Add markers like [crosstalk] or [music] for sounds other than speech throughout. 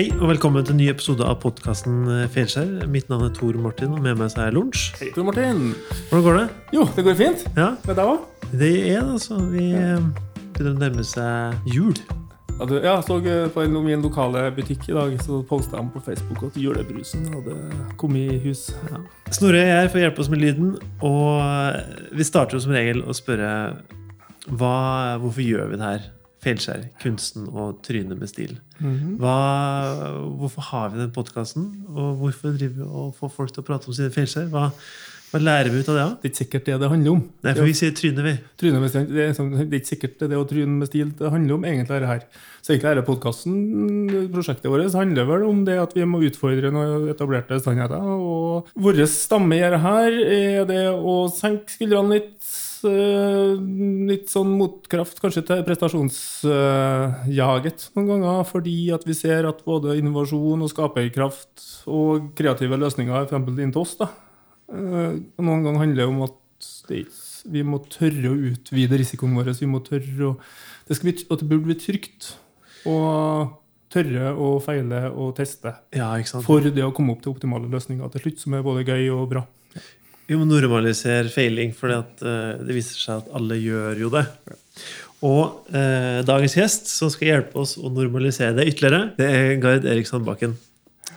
Hei og velkommen til en ny episode av podkasten Fjellskjær. Mitt navn er Tor Martin, og med meg så er Lunsj. Hei, Tor Martin. Hvordan går det? Jo, det går fint. Ja, Med deg òg? det er det, altså. Vi eh, begynner å nærme seg jul. Ja, du, jeg så eh, på en, min lokale butikk i dag, så posta han på Facebook at julebrusen hadde kommet i hus. Ja. Snorre er her for å hjelpe oss med lyden, og eh, vi starter jo som regel å spørre hva, hvorfor gjør vi det her? Feilskjær, kunsten og trynet med stil. Hva, hvorfor har vi den podkasten, og hvorfor driver vi og får folk til å prate om sine Felskjær? Hva, hva lærer vi ut av det? da? Det er ikke sikkert det det handler om. Nei, for vi sier trynet, vi. Trynet med stil, det, er sånn, det er ikke sikkert det det å tryne med stil det handler om. egentlig er det her. Så egentlig er det podkasten, prosjektet vårt, handler vel om det at vi må utfordre noen etablerte sannheter. Og vår stamme i dette her er det å senke skuldrene litt. Eh, Litt sånn motkraft kanskje til prestasjonsjaget noen ganger, fordi at vi ser at både innovasjon og skaperkraft og kreative løsninger, for eksempel inn til oss, da, eh, noen ganger handler det om at vi må tørre å utvide risikoen vår. Vi må tørre å, det, skal bli, at det burde bli trygt å tørre å feile og teste Ja, for det å komme opp til optimale løsninger til slutt, som er både gøy og bra. Vi må normalisere feiling, for det viser seg at alle gjør jo det. Og eh, dagens gjest som skal hjelpe oss å normalisere det ytterligere, det er Gard Erik Sandbakken.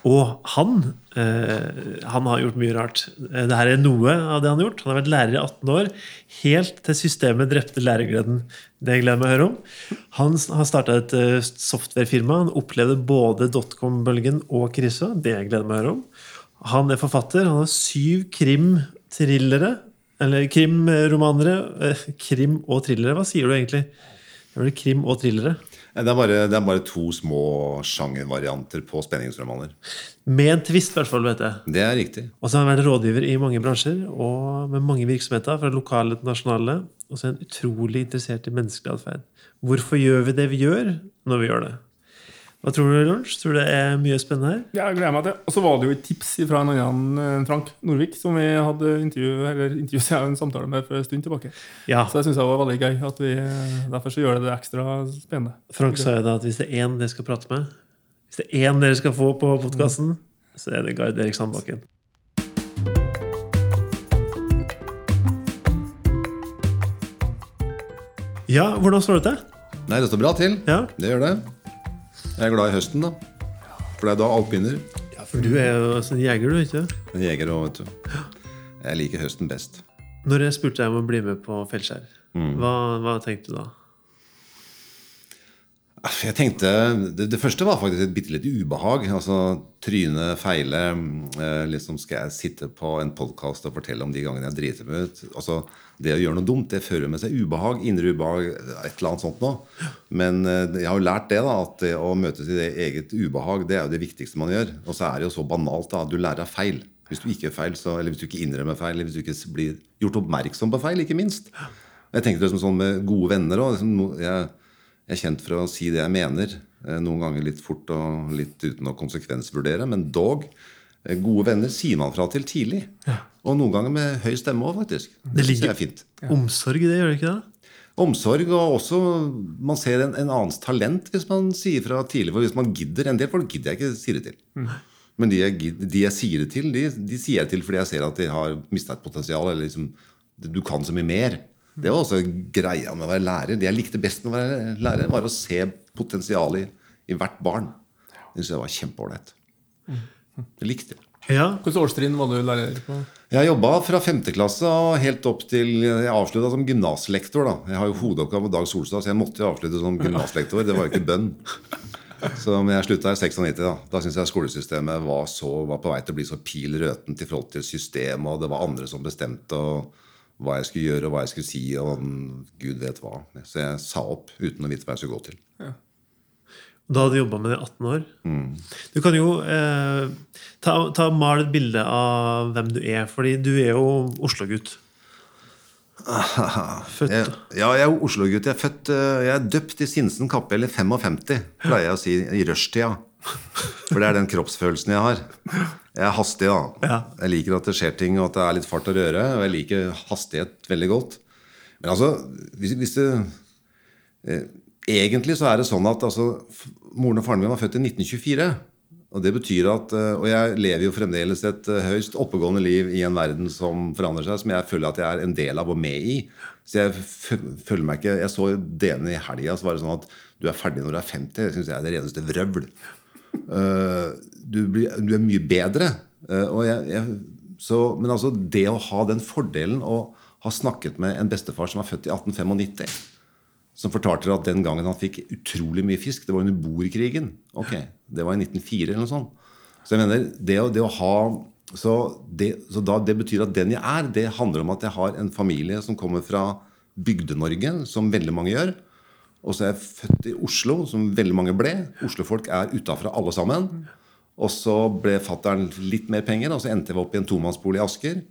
Og han, eh, han har gjort mye rart. Eh, Dette er noe av det han har gjort. Han har vært lærer i 18 år, helt til systemet drepte lærergleden. Det gleder jeg meg å høre om. Han har starta et eh, softwarefirma. Han opplevde både dotcom-bølgen og krisa. Det gleder jeg meg å høre om. Han er forfatter. Han har syv krim-thrillere. Eller krimromanere. eh, Krim og thrillere. Hva sier du egentlig? Det er krim og thrillere? Det er, bare, det er bare to små sjangervarianter på spenningsromaner. Med en twist, i hvert fall. vet jeg. Det er riktig. Og så har han vært rådgiver i mange bransjer og med mange virksomheter, fra lokale til nasjonale. Og så er han utrolig interessert i menneskelig atferd. Hvorfor gjør vi det vi gjør, når vi gjør det? Hva tror du, Lars? Tror du det er mye spennende her? Ja, jeg gleder meg til. Og så var det jo et tips fra en annen eh, Frank Norvik, som vi hadde intervju, eller intervju, ja, en samtale med for en stund tilbake. Ja. Så jeg syns det var veldig gøy. At vi, derfor så gjør det det ekstra spennende. Frank sa jo da at hvis det er én dere skal prate med, hvis det er én dere skal få på podkasten, så er det Gard Erik Sandbakken. Ja, hvordan står det til? Nei, det står bra til. Ja, Det gjør det. Jeg er glad i høsten, da. For det er da alt begynner. ja for du er jo sånn jeger, du, ikke En jeger òg, vet du. Jeg liker høsten best. Når jeg spurte deg om å bli med på Feilskjær, hva, hva tenkte du da? Jeg tenkte, Det, det første var faktisk et bitte lite ubehag. altså Tryne, feile. Eh, liksom Skal jeg sitte på en podkast og fortelle om de gangene jeg driter meg ut? altså Det å gjøre noe dumt det fører med seg ubehag. Indre ubehag, et eller annet sånt noe. Men eh, jeg har jo lært det, da, at det å møtes i det eget ubehag, det er jo det viktigste man gjør. Og så er det jo så banalt. da, at Du lærer av feil. Hvis du ikke gjør feil, så, eller hvis du ikke innrømmer feil, eller hvis du ikke blir gjort oppmerksom på feil, ikke minst. Jeg tenkte liksom sånn med gode venner òg. Liksom, jeg, jeg er kjent for å si det jeg mener. eh, Noen ganger litt fort og litt uten å konsekvensvurdere. Men dog, gode venner sier man fra til tidlig. Og noen ganger med høy stemme òg, faktisk. Det synes jeg er fint. Omsorg i det, gjør det ikke det? Omsorg, og også man ser en, en annens talent hvis man sier fra tidlig. For hvis man gidder En del folk gidder jeg ikke si det til. Men de jeg, de jeg sier det til, de, de sier jeg til fordi jeg ser at de har mista et potensial. Eller liksom, du kan så mye mer. Det var også greia med å være lærer. Det jeg likte best med å være lærer, var å se potensialet i, i hvert barn. Det syns jeg var kjempeålreit. Det likte jeg. Ja. Hvilket årstrinn var du lærer på? Jeg jobba fra femte klasse og helt opp til Jeg avslutta som gymnaslektor. da. Jeg har jo hovedoppgave med Dag Solstad, så jeg måtte jo avslutte som gymnaslektor. Det var jo ikke bønn. Så men jeg slutta i 96. Da Da syns jeg skolesystemet var, så, var på vei til å bli så pil røtent i forhold til systemet, og det var andre som bestemte og hva jeg skulle gjøre og hva jeg skulle si, og gud vet hva. Så jeg sa opp uten å vite hva jeg skulle gå til. Da hadde du jobba med det i 18 år. Du kan jo eh, ta, ta male et bilde av hvem du er, fordi du er jo Oslo-gutt. [laughs] Født Jeg, ja, jeg er Oslo-gutt. Jeg, er født, eh, jeg er døpt i Sinsen kapell i 55, pleier jeg å si, i rushtida. For det er den kroppsfølelsen jeg har. Jeg er hastig, da. Ja. Jeg liker at det skjer ting, og at det er litt fart og røre. Og jeg liker hastighet veldig godt. Men altså, hvis, hvis du eh, Egentlig så er det sånn at altså, moren og faren min var født i 1924. Og det betyr at, eh, og jeg lever jo fremdeles et eh, høyst oppegående liv i en verden som forandrer seg, som jeg føler at jeg er en del av og med i. Så jeg føler meg ikke Jeg så DN i helga, så var det sånn at du er ferdig når du er 50. Det syns jeg er det reneste vrøvl. Eh, du, blir, du er mye bedre. Jeg, jeg, så, men altså, det å ha den fordelen å ha snakket med en bestefar som er født i 1895 som fortalte at den gangen han fikk utrolig mye fisk, det var under boerkrigen. Ok, Det var i 1904 eller noe sånt. Så jeg mener, det å, det å ha så, det, så da, det betyr at den jeg er, det handler om at jeg har en familie som kommer fra Bygde-Norge, som veldig mange gjør. Og så er jeg født i Oslo, som veldig mange ble. Oslofolk er utafra alle sammen. Og så ble fattern litt mer penger, og så endte jeg opp i en tomannsbolig i Asker.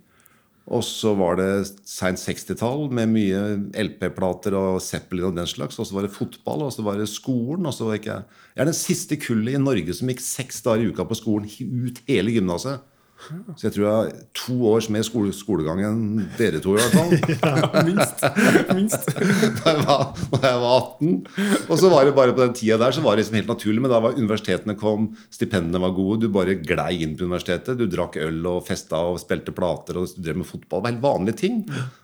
Og så var det seint 60-tall med mye LP-plater og Zeppelin og den slags. Og så var det fotball, og så var det skolen. og så var ikke jeg... jeg er den siste kullet i Norge som gikk seks dager i uka på skolen ut hele gymnaset. Så jeg tror jeg har to års mer skole, skolegang enn dere to, i hvert fall. [laughs] Ja, minst. minst. [laughs] da jeg, var, da jeg var 18. Og så var det bare på den tida der så var det liksom helt naturlig. Men da var universitetene kom, stipendene var gode, du bare glei inn på universitetet. Du drakk øl og festa og spilte plater og drev med fotball. Det var helt vanlige ting.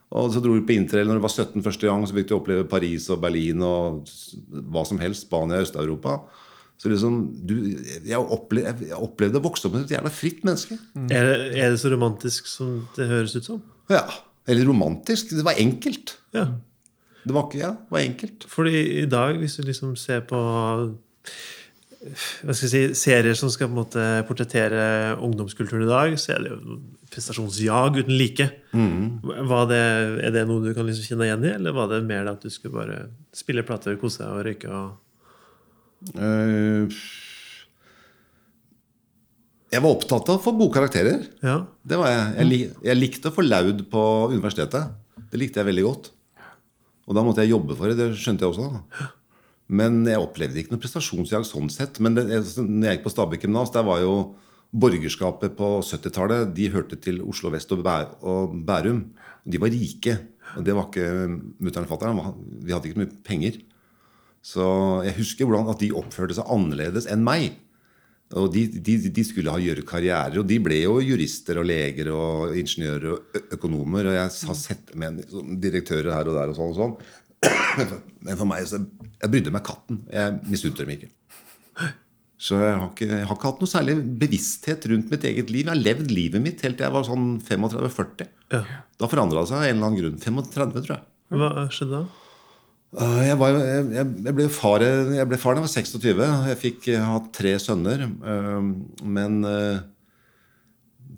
Og så dro du på interrail når du var 17 første gang, så fikk du oppleve Paris og Berlin og hva som helst. Spania og Øst-Europa. Så liksom, du, jeg, opplevde, jeg opplevde å vokse opp med et jævla fritt menneske. Er, det, er det så romantisk som det høres ut som? Ja, Eller romantisk. Det var enkelt. Ja. Det var ikke, ja, det var enkelt. Fordi i dag, hvis du liksom ser på hva skal jeg si, serier som skal på en måte portrettere ungdomskulturen i dag, så er det jo prestasjonsjag uten like. Var det, er det noe du kan liksom kjenne igjen i, eller var det mer at du skulle bare spille plater, kose deg og røyke? og jeg var opptatt av å få gode karakterer. Ja. Det var jeg. Jeg, lik, jeg likte å få laud på universitetet. Det likte jeg veldig godt. Og da måtte jeg jobbe for det. Det skjønte jeg også. Men jeg opplevde ikke noe prestasjonsjag sånn sett. Men det, når jeg gikk på Stabekk gymnas, der var jo borgerskapet på 70-tallet De hørte til Oslo vest og, Bæ og Bærum. De var rike. Og det var ikke mutter'n og fatter'n. Vi hadde ikke mye penger. Så jeg husker hvordan at de oppførte seg annerledes enn meg. Og de, de, de skulle ha gjøre karrierer, og de ble jo jurister og leger og ingeniører og økonomer. Og jeg har sett med sånn direktører her og der og sånn og sånn. [clears throat] Men for meg så Jeg brydde meg katten. Jeg misunte dem ikke. Så jeg har, ikke, jeg har ikke hatt noe særlig bevissthet rundt mitt eget liv. Jeg har levd livet mitt helt til jeg var sånn 35-40. Ja. Da forandra det seg av en eller annen grunn. 35, tror jeg. Hva skjedde da? Uh, Jeg, var, jeg, jeg ble far Jeg ble far da jeg var 26. Jeg fikk hatt tre sønner. Uh, Men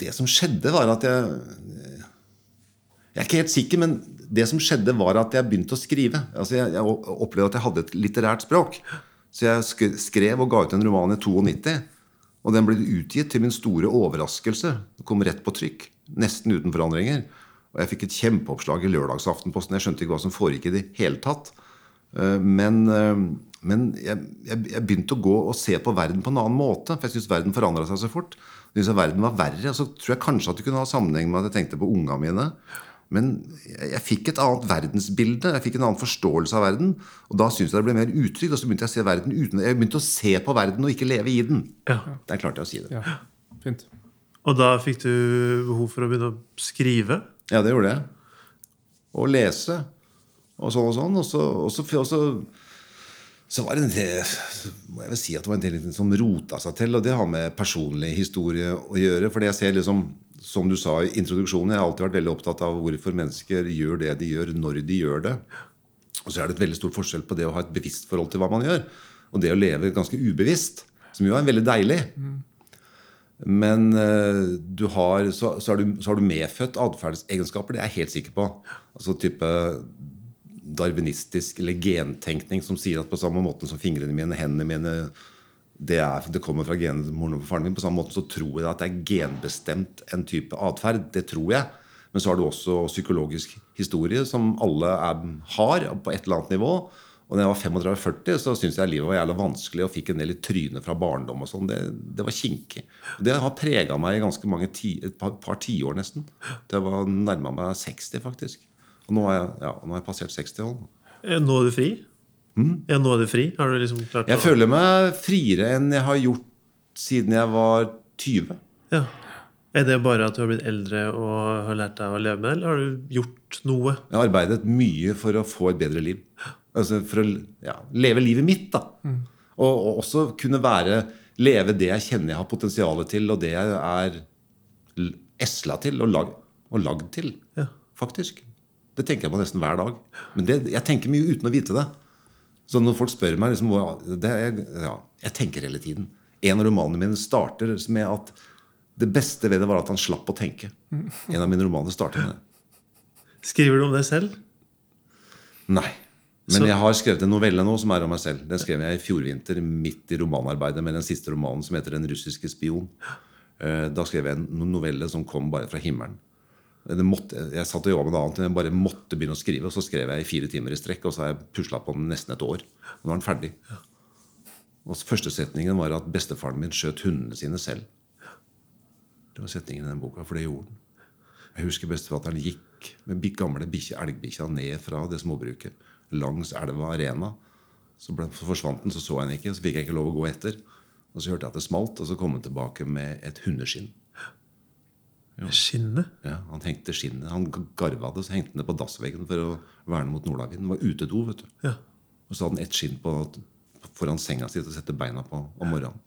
det som skjedde, var at jeg Jeg er ikke helt sikker, men det som skjedde, var at jeg begynte å skrive. Altså jeg, opplevde at jeg hadde et litterært språk. Så jeg skrev og ga ut en roman i 92. Og den ble utgitt til min store overraskelse. Det kom rett på trykk. Nesten uten forandringer. Og jeg fikk et kjempeoppslag i Lørdagsaftenposten. Jeg skjønte ikke hva som foregikk i det hele tatt. Eh, Men, eh, men jeg, jeg, jeg begynte å gå og se på verden på en annen måte. For jeg syntes verden forandra seg så fort. Jeg syntes at verden var verre. Og så tror jeg kanskje at det kunne ha sammenheng med at jeg tenkte på unga mine. Men jeg, jeg fikk et annet verdensbilde. Jeg fikk en annen forståelse av verden. Og da syntes jeg det ble mer utrygt. Og så begynte jeg å se verden uten Jeg begynte å se på verden og ikke leve i den. Ja. Der klarte jeg å si det. Ja, fint. Og da fikk du behov for å begynne å skrive? Ja, det gjorde jeg. Og lese. Og sånn og sånn. Og så, og så, og så, så var det en del må jeg vel si at det var en del som rota seg til. Og det har med personlig historie å gjøre. For jeg ser liksom, som du sa i introduksjonen, jeg har alltid vært veldig opptatt av hvorfor mennesker gjør det de gjør, når de gjør det. Og så er det et veldig stor forskjell på det å ha et bevisst forhold til hva man gjør, og det å leve ganske ubevisst. Som jo er veldig deilig. Men eh, du har, så, så, du, så har du medfødt atferdsegenskaper. Det er jeg helt sikker på. Altså type darwinistisk eller gentenkning som sier at på samme måte som fingrene mine, hendene mine det, er, det kommer fra genmoren og faren min. På samme måte så tror jeg at det er genbestemt en type atferd. Det tror jeg. Men så har du også psykologisk historie som alle er, har på et eller annet nivå. Og når jeg var 35-40, så syntes jeg livet var jævla vanskelig og fikk en del i trynet fra barndom. og sånn. Det, det var kinkig. Det har prega meg i ganske mange ti, et par, par tiår nesten. Til jeg var nærma meg 60, faktisk. Og nå har jeg, ja, nå har jeg passert 60 år. Eh, Nå er du fri? Ja, nå er du fri? Har du liksom klart Jeg å føler meg friere enn jeg har gjort siden jeg var 20. Ja. Er det bare at du har blitt eldre og har lært deg å leve med eller har du gjort noe? Jeg har arbeidet mye for å få et bedre liv. Altså For å ja, leve livet mitt, da. Og, og også kunne være leve det jeg kjenner jeg har potensial til, og det jeg er esla til og, lag, og lagd til. Ja. Faktisk. Det tenker jeg på nesten hver dag. Men det, jeg tenker mye uten å vite det. Så når folk spør meg liksom, det er, ja, Jeg tenker hele tiden. En av romanene mine starter med at det beste ved det var at han slapp å tenke. En av mine romaner starter med det. Skriver du om det selv? Nei. Men jeg har skrevet en novelle nå som er om meg selv. Den skrev jeg i fjor vinter, midt i romanarbeidet med den siste romanen som heter 'Den russiske spion'. Eh, Da skrev jeg en novelle som kom bare fra himmelen. Det måtte, jeg satt og jobba med noe annet, men jeg bare måtte begynne å skrive. Og så skrev jeg i fire timer i strekk, og så har jeg pusla på den nesten et år. Og nå er den ferdig. Og første setningen var at bestefaren min skjøt hundene sine selv. Det var setningen i den boka, for det gjorde den. Jeg husker bestefatteren gikk med gamle elgbikkja ned fra det småbruket langs elva Arena. Så, ble, forsvant den, så så jeg den ikke. Så fikk jeg ikke lov å gå etter. Og så hørte jeg at det smalt, og så kom han tilbake med et hundeskinn. Skinnet? Ja, Han hengte skinnet, han garva det, så hengte han det på dassveggen for å verne mot nordavinden. Det var utedo, vet du. Ja. Og så hadde han ett skinn på, foran senga si til å sette beina på om morgenen.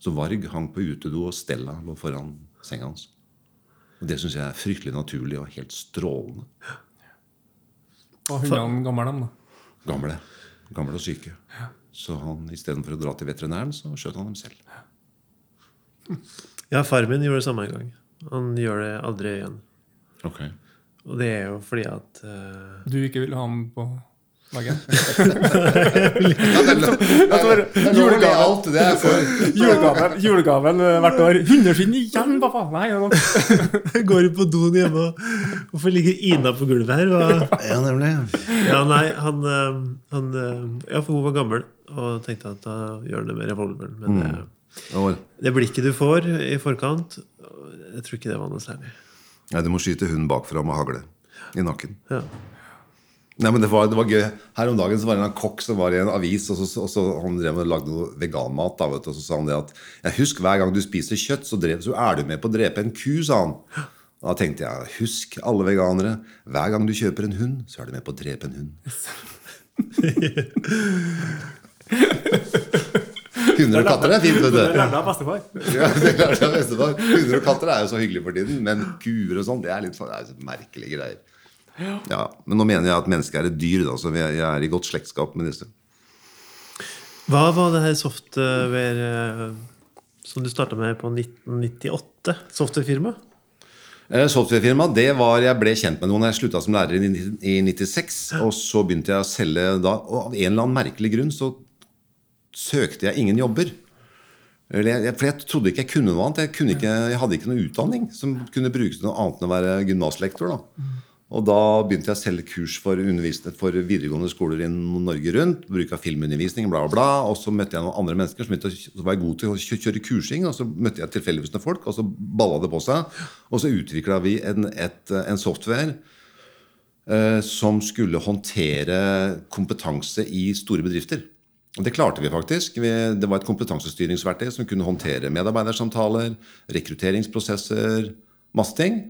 Så Varg hang på utedo, og Stella lå foran senga hans. Og Det syns jeg er fryktelig naturlig og helt strålende. Og hundene gamle, dem, da. Gamle, gamle og syke. Så han istedenfor å dra til veterinæren, så skjøt han dem selv. Ja, far min gjorde det samme en gang. Han gjør det aldri igjen. Ok. Og det er jo fordi at uh, Du ikke vil ha ham på [laughs] Julegaven, julegaven eh, hvert år. Hundeskinn igjen, pappa! Nei, Jeg går på doen hjemme og Hvorfor ligger Ina på gulvet her? Og... Ja, nemlig. Ja, nei, han, eh, han eh, Ja, for hun var gammel og tenkte at da gjør han det med revolveren. Men det, det blikket du får i forkant, jeg tror ikke det var noe særlig. nei, du må skyte hunden bakfra med hagle i nakken. Ja. Nei, men det var, det var gøy. Her om dagen så var det en kokk som var i en avis, og så, og så han drev og lagde noe veganmat. Da, vet du, og så sa han det at jeg husk hver gang du spiser kjøtt, så, drev, så er du med på å drepe en ku, sa han. Da tenkte jeg husk alle veganere. Hver gang du kjøper en hund, så er du med på å drepe en hund. [laughs] Hunder og katter er fint, vet Det du. lærte jeg av bestefar. [laughs] Ja, det jeg bestefar. Og katter er jo så hyggelig for tiden, men kuer og sånn, det er litt det er merkelige greier. Ja, Men nå mener jeg at mennesket er et dyr, da, så vi jeg er i godt slektskap med disse. Hva var det her software eh, som du starta med på 1998? Softwarefirma? Eh, Softwarefirma, det var Jeg ble kjent med noen jeg slutta som lærer i ni- 96. Og så begynte jeg å selge da, og av en eller annen merkelig grunn så søkte jeg ingen jobber. For jeg trodde ikke jeg kunne noe annet. Jeg, kunne ikke, jeg hadde ikke noe utdanning som kunne brukes til noe annet enn å være gymnaslektor. da. Og da begynte jeg å selge kurs for undervisning for videregående skoler i Norge rundt. Bruk av filmundervisning, bla, bla. Og så møtte jeg noen andre mennesker som å- som var gode til å kjøre kursing. Og så møtte jeg tilfeldigvis noen folk, og så balla det på seg. Og så utvikla vi en, et, en software eh, som skulle håndtere kompetanse i store bedrifter. Og det klarte vi faktisk. Vi, det var et kompetansestyringsverktøy som kunne håndtere medarbeidersamtaler, rekrutteringsprosesser, masse ting.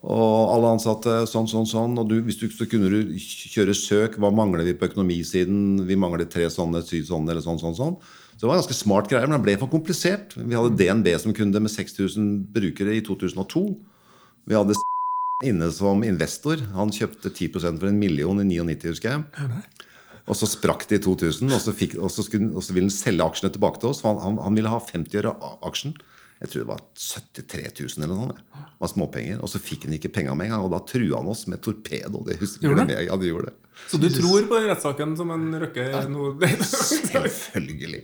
Og alle ansatte sånn, sånn, sånn. Og du, hvis du, så kunne du kjøre søk. Hva mangler vi på økonomisiden? Vi mangler tre sånne, syv sånne, eller sånn, sånn, sånn. Så det var en ganske smart greier, men det ble for komplisert. Vi hadde DNB som kunde med 6000 brukere i 2002. Vi hadde [laughs] inne som investor. Han kjøpte 10% for en million i 99, husker jeg. Og så sprakk det i 2000, og så, fikk, og så, skulle, og så ville han selge aksjene tilbake til oss. Han, han, han ville ha 50 øre av aksjen. Jeg tror det var 73 000 eller noe. Det var småpenger. Og så fikk han ikke penga med en gang, og da trua han oss med torpedo. Det husker Gjorde med. Ja, de gjorde det. Så du tror på den rettssaken som en Røkke nå [laughs] Selvfølgelig.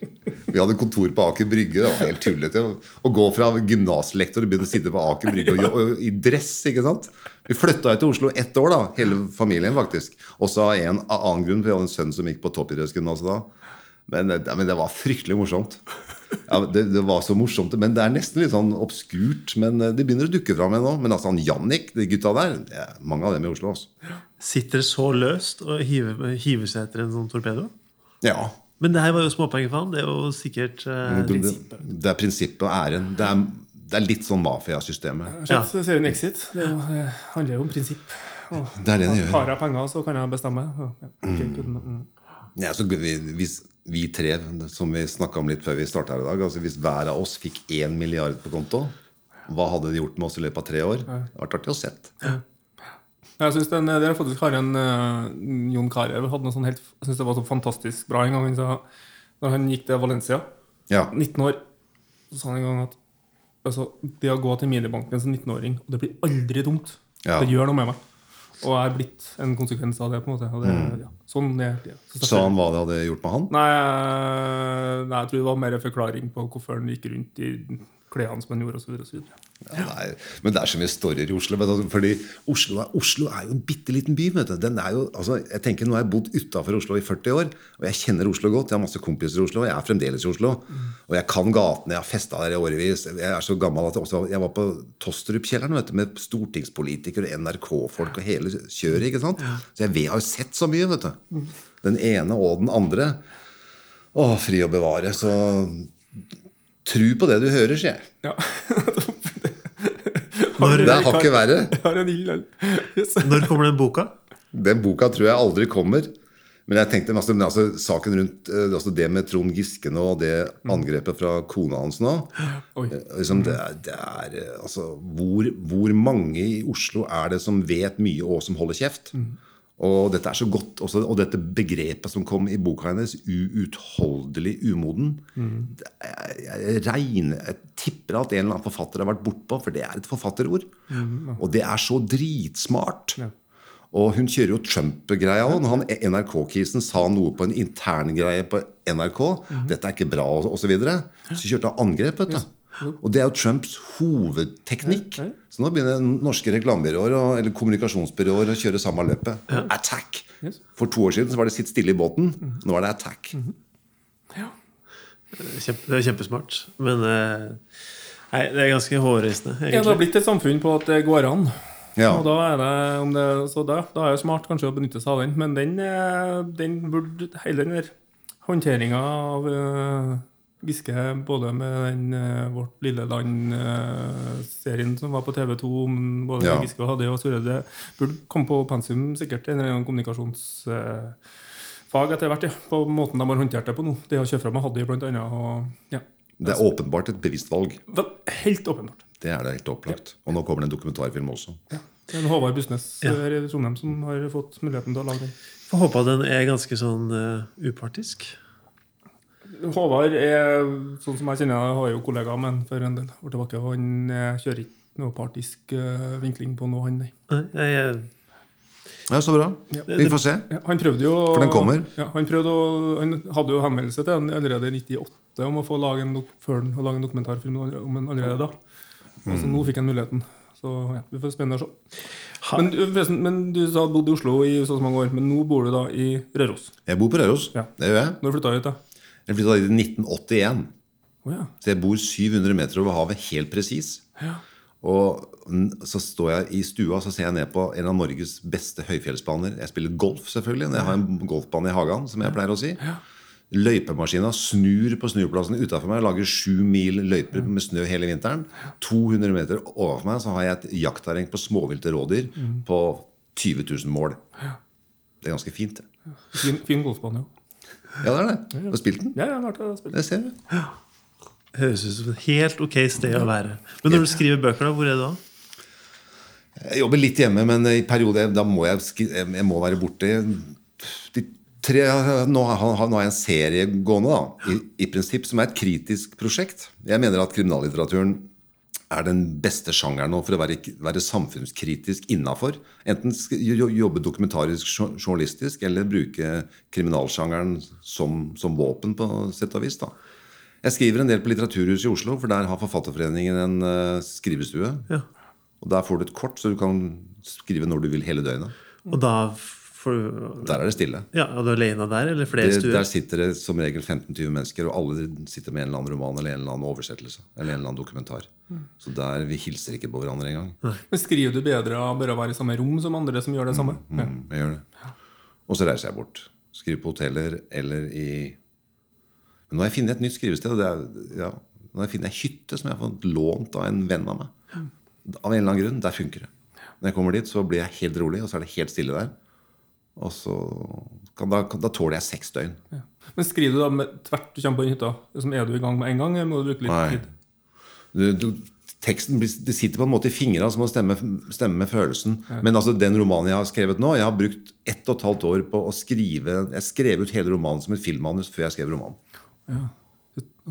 Vi hadde kontor på Aker Brygge. Det var helt tullete å- gå fra gymnaslektor og begynne å sitte på Aker Brygge og, jo- og, i dress. ikke sant? Vi flytta til Oslo ett år, da, hele familien faktisk. Også av en annen grunn, for vi hadde en sønn som gikk på toppidrettsgymnaset da. Men, det- men det var fryktelig morsomt. Ja, det, det var så morsomt, men Det er nesten litt sånn obskurt. Men eh, det begynner å dukke fram igjen nå. Men altså, han Jannik, de gutta der, det er mange av dem i Oslo. Også. Sitter så løst og hiver, hiver seg etter en sånn torpedo? Ja, Men det her var jo småpenger for han. Det er jo sikkert eh, Det, det, det er prinsippet og æren. Det er, det er litt sånn mafiasystemet. Ja. har Ser en Exit. Det det handler jo om prinsipp. Og Det er det det gjør. Har jeg penger, så kan jeg bestemme. Ja, ja. Mm. Ja, så vi, hvis vi tre, som vi snakka om litt før vi starta her i dag altså Hvis hver av oss fikk én milliard på konto, hva hadde det gjort med oss i løpet av tre år? Det hadde vært artig å sett. Jeg synes den, Dere faktisk har en eh, Jon Carew hadde noe sånn helt Jeg synes det var så fantastisk bra en gang. Når han gikk til Valencia, Ja. 19 år, så sa han en gang at altså, det å gå til minibanken som 19-åring, og det blir aldri dumt. Ja. Det gjør noe med meg. Og er blitt en konsekvens av det. på en måte og det, ja, Sånn er det. Så Sa han hva det hadde gjort med han? Nei, eh, nei, jeg tror det var mer en forklaring på hvorfor han gikk rundt i klærne som han gjorde, osv. Ja, nei, men det er så mye storyer i Oslo. Men, du, fordi Oslo er, Oslo er jo en bitte liten by. vet du. Den er jo, altså, jeg tenker Nå har jeg bodd utafor Oslo i 40 år, og jeg kjenner Oslo godt. Jeg har masse kompiser i Oslo, og jeg er fremdeles i Oslo. Og jeg kan gatene, jeg har festa der i årevis. Jeg er så gammel at jeg, også, jeg var på Tostrup-kjelleren vet du, med stortingspolitikere, NRK-folk og hele kjøret. ikke sant? Så jeg har jo sett så mye. vet du. Den ene og den andre. Å, fri å bevare. Så tru på det du hører, sier jeg. Ja. [laughs] Det er hakket verre. [laughs] Når kommer den boka? Den boka tror jeg aldri kommer. Men jeg tenkte masse, men altså, saken rundt eh, altså det med Trond Giske nå, og det angrepet fra kona hans nå eh, liksom, det er, det er eh, altså, hvor, hvor mange i Oslo er det som vet mye, og som holder kjeft? Og dette er så godt, også, og dette begrepet som kom i boka hennes, uutholdelig umoden er, jeg, regner, jeg tipper at en eller annen forfatter har vært bortpå, for det er et forfatterord. Og det er så dritsmart. Og hun kjører jo Trump-greia òg. Når han NRK-kisen sa noe på en intern greie på NRK 'Dette er ikke bra', osv., så, videre, så kjørte han angrep. vet du. Og det er jo Trumps hovedteknikk. Ja, ja. Så nå begynner norske reklamebyråer og- eller kommunikasjonsbyråer å kjøre samme løpet. Attack! For to år siden så var det 'sitt stille i båten'. Nå er det attack. Kjempe, det er kjempesmart. Men eh, nei, det er ganske hårreisende, Ja, det har blitt et samfunn på at det går an. Ja. Og da er det, om det, så da, da er det smart kanskje å benytte seg av den, men den, eh, den burde hele den der håndteringa av eh, Giske, både med den uh, Vårt lille land-serien som var på TV2 om både Ja. Giske og Hadde og Sture. det burde komme på pensum sikkert, en eller annen kommunikasjonsfag etter hvert, ja, på måten de har håndtert det på nå. Det å kjøre fram med hadde, blant annet. Og, ja. Det er åpenbart et bevisst valg. Vel, Helt åpenbart. Det er det helt opplagt. Og nå kommer det en dokumentarfilm også. Ja. Det er en Håvard Busnes Ja. her i Trondheim som har fått muligheten til å lage den. Får håpe den er ganske sånn uh, upartisk. Håvard er, sånn som jeg kjenner jeg har jo kollegaer med han for en del år tilbake, og han eh, kjører ikke noe partisk eh, vinkling på noe, han, nei. Nei, jeg, jeg, Ja, Så bra. Ja. Vi får se. Ja, han prøvde jo For den kommer? Ja, han, prøvde å, han hadde jo henvendelse til han allerede i 98 om å få lage en, før han, å lage en dokumentarfilm om han allerede da. Og så nå fikk han muligheten. Så ja, vi får spennende å se. Men, du- men du sa du bodde i Oslo i så så mange år, men nå bor du da i Røros. Jeg bor på Røros. Ja. Det gjør jeg. Når flytta du hit, da? Jeg flytta dit i 1981. Oh, ja. Så jeg bor 700 meter over havet, helt presis. Ja. Og så står jeg i stua så ser jeg ned på en av Norges beste høyfjellsbaner. Jeg spiller golf, selvfølgelig. Jeg har en golfbane i hagen, som jeg pleier å si. Løypemaskina snur på snurplassen utafor meg, lager sju mil løyper med snø hele vinteren. 200 meter overfor meg så har jeg et jaktterreng på småvilte rådyr på 20 000 mål. Det er ganske fint. Fin, fin golfbane, jo. Ja, det er det. Du har spilt den? Ja, jeg har vært og spilt. Det ser du. høres ut som et helt ok sted å være. Men når du skriver bøker, da, hvor er du da? Jeg jobber litt hjemme, men i perioder da må jeg, skri- jeg må være borte. De tre, nå, har, nå har jeg en serie gående, da, i, i prinsipp, som er et kritisk prosjekt. Jeg mener at kriminallitteraturen er den beste sjangeren nå for å være, være samfunnskritisk innafor. Enten jobbe dokumentarisk journalistisk eller bruke kriminalsjangeren som, som våpen, på sett og vis. da. Jeg skriver en del på Litteraturhuset i Oslo, for der har Forfatterforeningen en uh, skrivestue. Ja. Og Der får du et kort, så du kan skrive når du vil hele døgnet. Og da får du Der er det stille. Ja, Og du er alene der, eller flere Det, stuer? der sitter det som regel 15-20 mennesker, og alle sitter med en eller annen roman eller en eller annen oversettelse. Eller en eller annen dokumentar. Så der, vi hilser ikke på hverandre engang. Men skriver du bedre av bare å være i samme rom som andre som gjør det samme? Mm, Mm, jeg gjør det. Og så reiser jeg bort. Skriver på hoteller eller i Men nå har jeg funnet et nytt skrivested. Det er, ja, nå har jeg funnet ei hytte som jeg har fått lånt av en venn av meg. Av en eller annen grunn. Der funker det. Når jeg kommer dit, så blir jeg helt rolig, og så er det helt stille der. Og så kan, da, da tåler jeg seks døgn. Ja. Men skriver du da med, tvert du kommer på den hytta? Liksom, er du i gang med en gang, eller må du bruke litt Nei. tid? Du, du, teksten det sitter på en måte i fingrene som å stemme, stemme med følelsen. Men altså den romanen jeg har skrevet nå Jeg har brukt ett og et halvt år på å skrive Jeg skrev ut hele romanen som et filmmanus før jeg skrev romanen. Ja.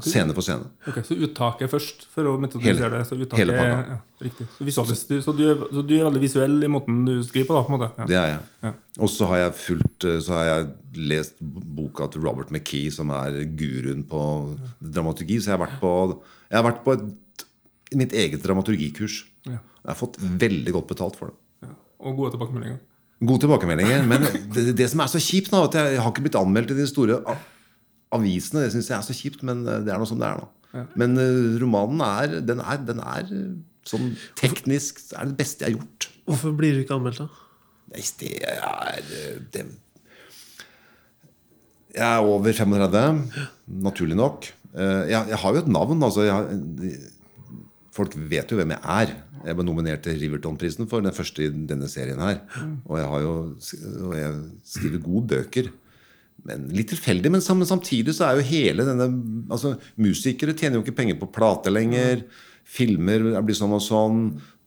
Scene for scene. Ok, Så uttaket først, for å metodisere det. Så uttaket hele pakka. ja, riktig. Så, så, du så du er veldig visuell i måten du skriver på? da, på en måte. Ja. Det er jeg. Ja. Og så har jeg fulgt eh, Så har jeg lest boka til Robert McKee, som er guruen på dramaturgi. Så jeg har vært på, jeg har vært på et, mitt eget dramaturgikurs. Ja. Jeg har fått veldig godt betalt for det. Ja. Og gode tilbakemeldinger. Gode tilbakemeldinger. Men det, det som er så kjipt, nå, at jeg har ikke blitt anmeldt i de store avisene. Det syns jeg er så kjipt, men eh, det er noe som det er nå. Men eh, romanen er den, er den er eh, sånn teknisk er det beste jeg har gjort. Hvorfor blir du ikke anmeldt, da? Nei, Det er det, Jeg er over 35, naturlig nok. Eh, Jeg, jeg har jo et navn. Altså jeg, folk vet jo hvem jeg er. Jeg ble nominert til Riverton-prisen for den første i denne serien her. Og jeg har jo og jeg skriver gode bøker. Men Litt tilfeldig, men samtidig så er jo hele denne altså Musikere tjener jo ikke penger på plate lenger. Filmer blir sånn og sånn.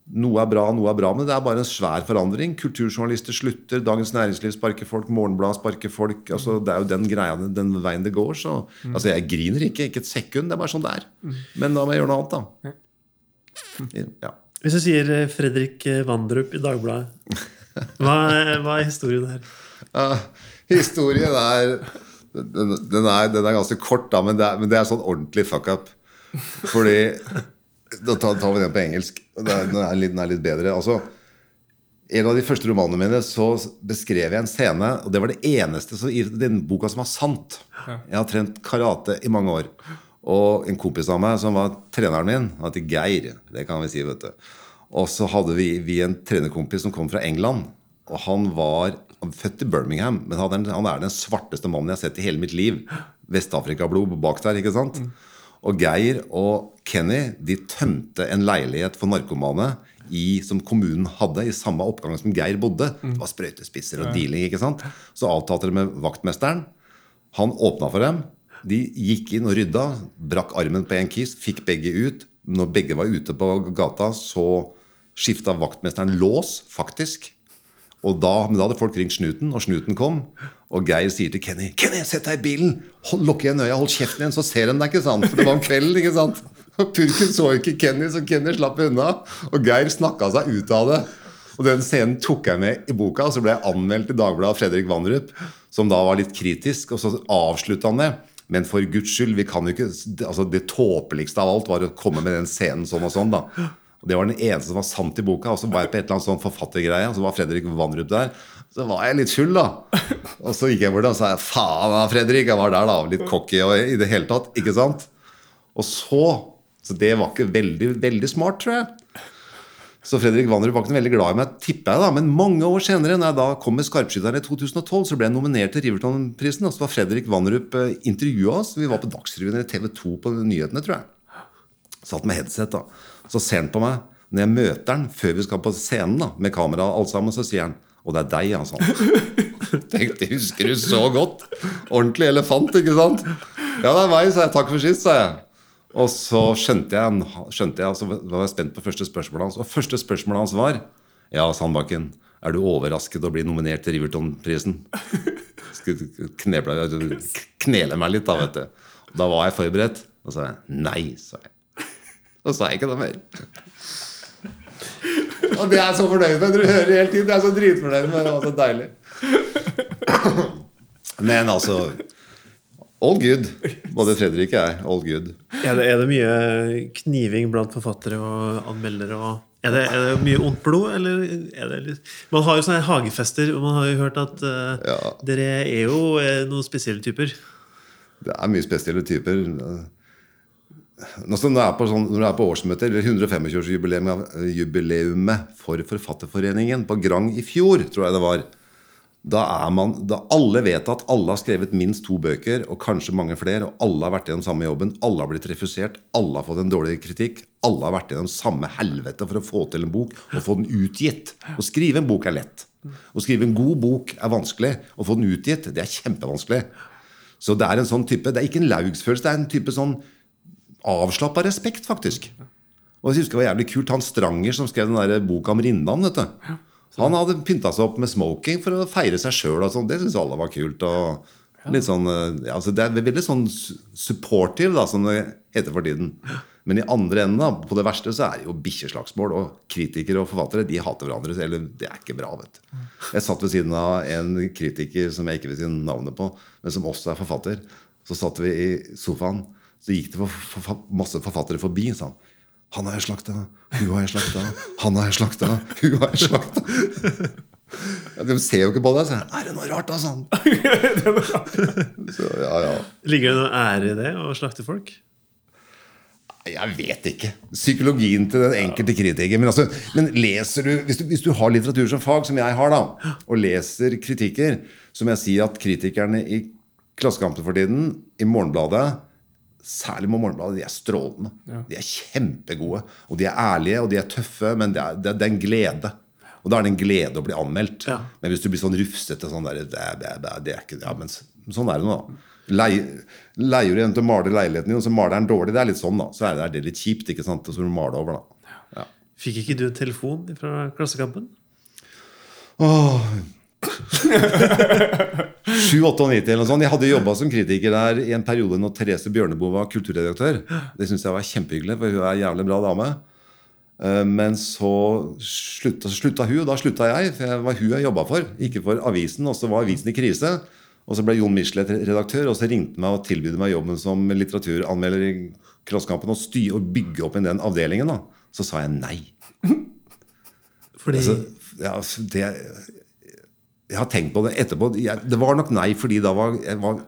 Noe er bra, noe er bra, men det er bare en svær forandring. Kulturjournalister slutter, Dagens Næringsliv sparker folk, Morgenbladet sparker folk. altså Det er jo den greia, den veien det går. Så, altså Jeg griner ikke, ikke et sekund. Det er bare sånn det er. Men da må jeg gjøre noe annet, da. Ja. Hvis du sier eh, Fredrik eh, Vandrup i Dagbladet, hva, er- hva er historien her? Uh, historien er den, den er den er ganske kort, da, men det er, men det er sånn ordentlig fuck up. Fordi Da tar, tar vi den på engelsk. Er, den, er litt, den er litt bedre. Altså, en av de første romanene mine så beskrev jeg en scene, og det var det eneste så, i den boka som var sant. Jeg har trent karate i mange år. Og en kompis av meg som var treneren min, han heter Geir. Det kan vi si, vet du. Og så hadde vi, vi en trenerkompis som kom fra England. Og han var født i Birmingham, men han er, den- han er den svarteste mannen jeg har sett i hele mitt liv. Vest-Afrika-blod bak der, ikke sant? Og Geir og Kenny de tømte en leilighet for narkomane i, som kommunen hadde, i samme oppgang som Geir bodde. Det var sprøytespisser og dealing. ikke sant? Så avtalte de med vaktmesteren. Han åpna for dem. De gikk inn og rydda, brakk armen på en kis, fikk begge ut. Når begge var ute på gata, så skifta vaktmesteren lås, faktisk. Og da, men da hadde folk ringt Snuten, og Snuten kom. Og Geir sier til Kenny Kenny, sett deg i bilen! Hold, Lukk igjen øya, hold kjeften igjen, så ser de deg, ikke sant? For det var om kvelden, ikke sant? Og Purken så ikke Kenny, så Kenny slapp unna. Og Geir snakka seg ut av det. Og den scenen tok jeg med i boka, og så ble jeg anmeldt i Dagbladet av Fredrik Vandrup, som da var litt kritisk, og så avslutta han det. Men for guds skyld, vi kan jo ikke altså Det tåpeligste av alt var å komme med den scenen sånn og sånn, da. Og Det var den eneste som var sant i boka. Og så var jeg på et eller annet sånn forfattergreie, og så var Fredrik Vandrup der. Så var jeg litt full, da. Og så gikk jeg bort og sa faen da, Fredrik. Jeg var der, da. Litt cocky og i det hele tatt. Ikke sant? Og så Så det var ikke veldig, veldig smart, tror jeg. Så Fredrik Vandrup var ikke veldig glad i meg, tipper jeg da. Men mange år senere, når jeg da kom med 'Skarpskytteren' i 2012, så ble jeg nominert til Riverton-prisen. Og så var Fredrik Wanderup eh, intervjua oss. Vi var på Dagsrevyen eller TV 2 på nyhetene, tror jeg. Satt med headset, da. Så ser han på meg. Når jeg møter han før vi skal på scenen da, med kamera, alt sammen, så sier han Og det er deg, altså. [laughs] Tenkte, husker du så godt? Ordentlig elefant, ikke sant? Ja, det er meg, sa jeg. Takk for sist, sa jeg. Og så skjønte jeg, skjønte jeg, så var jeg spent på første spørsmålet hans. Og første spørsmålet hans var Ja, Sandbakken, er du overrasket å bli nominert til Riverton-prisen? [laughs] Kneble, knele meg litt, da, vet du. Da var jeg forberedt. Og så sa jeg nei, sa jeg. Og så sa jeg ikke noe mer. Og det er jeg så fornøyd med. Dere hører hele tiden. Jeg er så dritfornøyd med det. Det var så deilig. [laughs] Men altså All good. Både Fredrik og jeg. All good. Er det, er det mye kniving blant forfattere og anmeldere? Og, er, det, er det mye ondt blod, eller er det litt Man har jo sånne hagefester, og man har jo hørt at uh, Ja. dere er jo er noen spesielle typer. Det er mye spesielle typer. Når, jeg er på sånn, når på årsmøte, eller 125-årsjubileumet jubileumet for Forfatterforeningen på Grang i fjor, tror jeg det var, Da er man, da alle vet at alle har skrevet minst to bøker, og kanskje mange flere, og alle har vært i den samme jobben, alle har blitt refusert, alle har fått en dårlig kritikk, alle har vært i den samme helvete for å få til en bok og få den utgitt. Å skrive en bok er lett. Å skrive en god bok er vanskelig. Å få den utgitt, det er kjempevanskelig. Så det er en sånn type, det er ikke en laugsfølelse, det er en type sånn avslappa respekt, faktisk. Og jeg husker det var jævlig kult, Han Stranger som skrev den der boka om Rinnan. vet du. Han hadde pynta seg opp med smoking for å feire seg sjøl. Sånn. Det syntes alle var kult. og litt sånn, ja, altså Det er veldig sånn supportive, da, som det heter for tiden. Men i andre enden, da, på det verste, så er det jo bikkjeslagsmål. Og kritikere og forfattere de hater hverandre. Eller det er ikke bra. vet du. Jeg satt ved siden av en kritiker som jeg ikke vil si navnet på, men som også er forfatter. Så satt vi i sofaen. Så gikk det for, for, masse forfattere forbi. sa han. Har jeg slakta, hun har jeg slakta, han har jeg slakta, hun har jeg slakta. Ja, de ser jo ikke på deg, så er det noe rart, da, sånn. [laughs] Så, ja, ja. Ligger det noe ære i det å slakte folk? Jeg vet ikke. Psykologien til den enkelte kritiker. Men, altså, men leser du hvis, du hvis, du har litteratur som fag, som jeg har, da, og leser kritikker, som jeg sier at kritikerne i Klassekampen for tiden, i Morgenbladet Særlig med Morgenbladet. De er strålende. Ja. De er kjempegode. Og de er ærlige, og de er tøffe, men det er, det, det er en glede. Og da er det en glede å bli anmeldt. Ja. Men hvis du blir sånn rufsete sånn der, det, det, det, er ikke, ja, men Sånn er det nå. Leie, leier du en til å male leiligheten din, og så maler den dårlig. Det er litt sånn, da. Så er det, litt kjipt. ikke sant? Og så må du male over, da. Ja. Fikk ikke du en telefon fra Klassekampen? Åh, [laughs] 97 eller noe sånt. Jeg hadde jobba som kritiker der i en periode når Therese Bjørneboe var kulturredaktør. Det syns jeg var kjempehyggelig, for hun er en jævlig bra dame. Eh, men så slutta, slutta hun, og da slutta jeg. For det var hun jeg jobba for, ikke for avisen. Og så var avisen i krise. Og så ble Jon Michelet redaktør, og så ringte meg og tilbød meg jobben som litteraturanmelder i Klassekampen og, styr, og bygge opp i den avdelingen. da. Så sa jeg nei. [laughs] Fordi altså, ja, det, jeg har tenkt på det etterpå. Jeg, det var nok nei fordi da var jeg var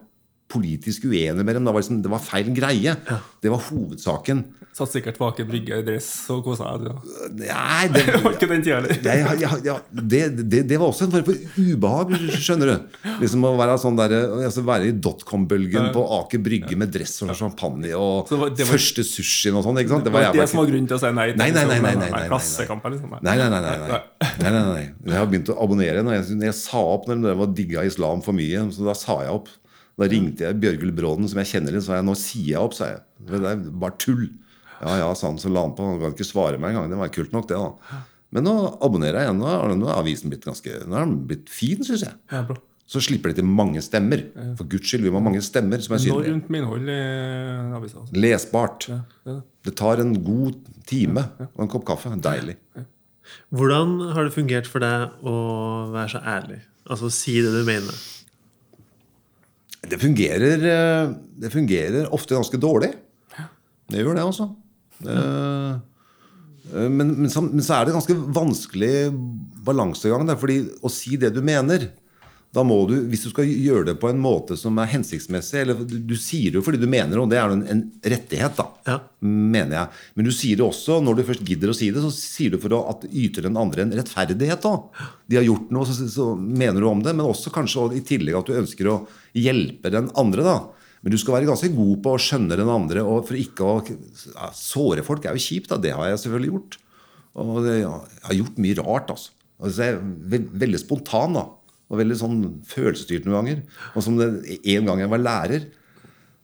politisk uenig med dem. Det var, liksom, det var feil greie. Ja. Det var hovedsaken. Satt sikkert bak en brygge i dress og kosa deg? Nei, [laughs] det, var ikke den tida heller. Ja, ja, det, det, det, var også en form for ubehag, skjønner du. Liksom Å være, sånn der, altså være i dotcom-bølgen på Aker Brygge med dress og champagne og det var, det var, første sushien og sånn. Det var det som var grunnen til å si nei? Nei, nei, nei. nei, nei, nei. Nei, nei. Jeg har begynt å abonnere. Når jeg, når jeg sa opp når var digga islam for mye, så da sa jeg opp. Da ringte jeg Bjørgulf Bråden, som jeg kjenner litt, så sa jeg nå sier jeg opp. sa jeg. Det er bare tull. Ja, ja, sa han, så la han på. Han kan ikke svare meg engang. Det var kult nok, det. da. Men nå abonnerer jeg igjen. Nå har avisen blitt ganske, nå har den blitt fin, syns jeg. Ja, bra. Så slipper de til mange stemmer. For guds skyld, vi må ha mange stemmer som er synlige. Enormt innhold i avisa. Altså. Lesbart. Ja, det, det. tar en god time og en kopp kaffe. Deilig. Hvordan har det fungert for deg å være så ærlig? Altså si det du mener? Det fungerer, eh, det fungerer ofte ganske dårlig. Det gjør det, altså. Eh, eh, men, men, så, men, så, er det ganske vanskelig balansegang. Der, fordi å si det du mener da må du, Hvis du skal gjøre det på en måte som er hensiktsmessig eller Du, du sier det jo fordi du mener det, og det er en, en rettighet, da, ja. mener jeg. Men du sier det også, når du først gidder å si det, så sier du for å at yter den andre en rettferdighet. da. De har gjort noe, så, så mener du om det, men også kanskje i tillegg at du ønsker å hjelpe den andre. da. Men du skal være ganske god på å skjønne den andre. og for ikke å ja, Såre folk er jo kjipt. da, Det har jeg selvfølgelig gjort. Og det, ja, jeg har gjort mye rart. altså. altså jeg er veldig spontan. da, og Veldig sånn følelsesstyrt noen ganger. Og som det, En gang jeg var lærer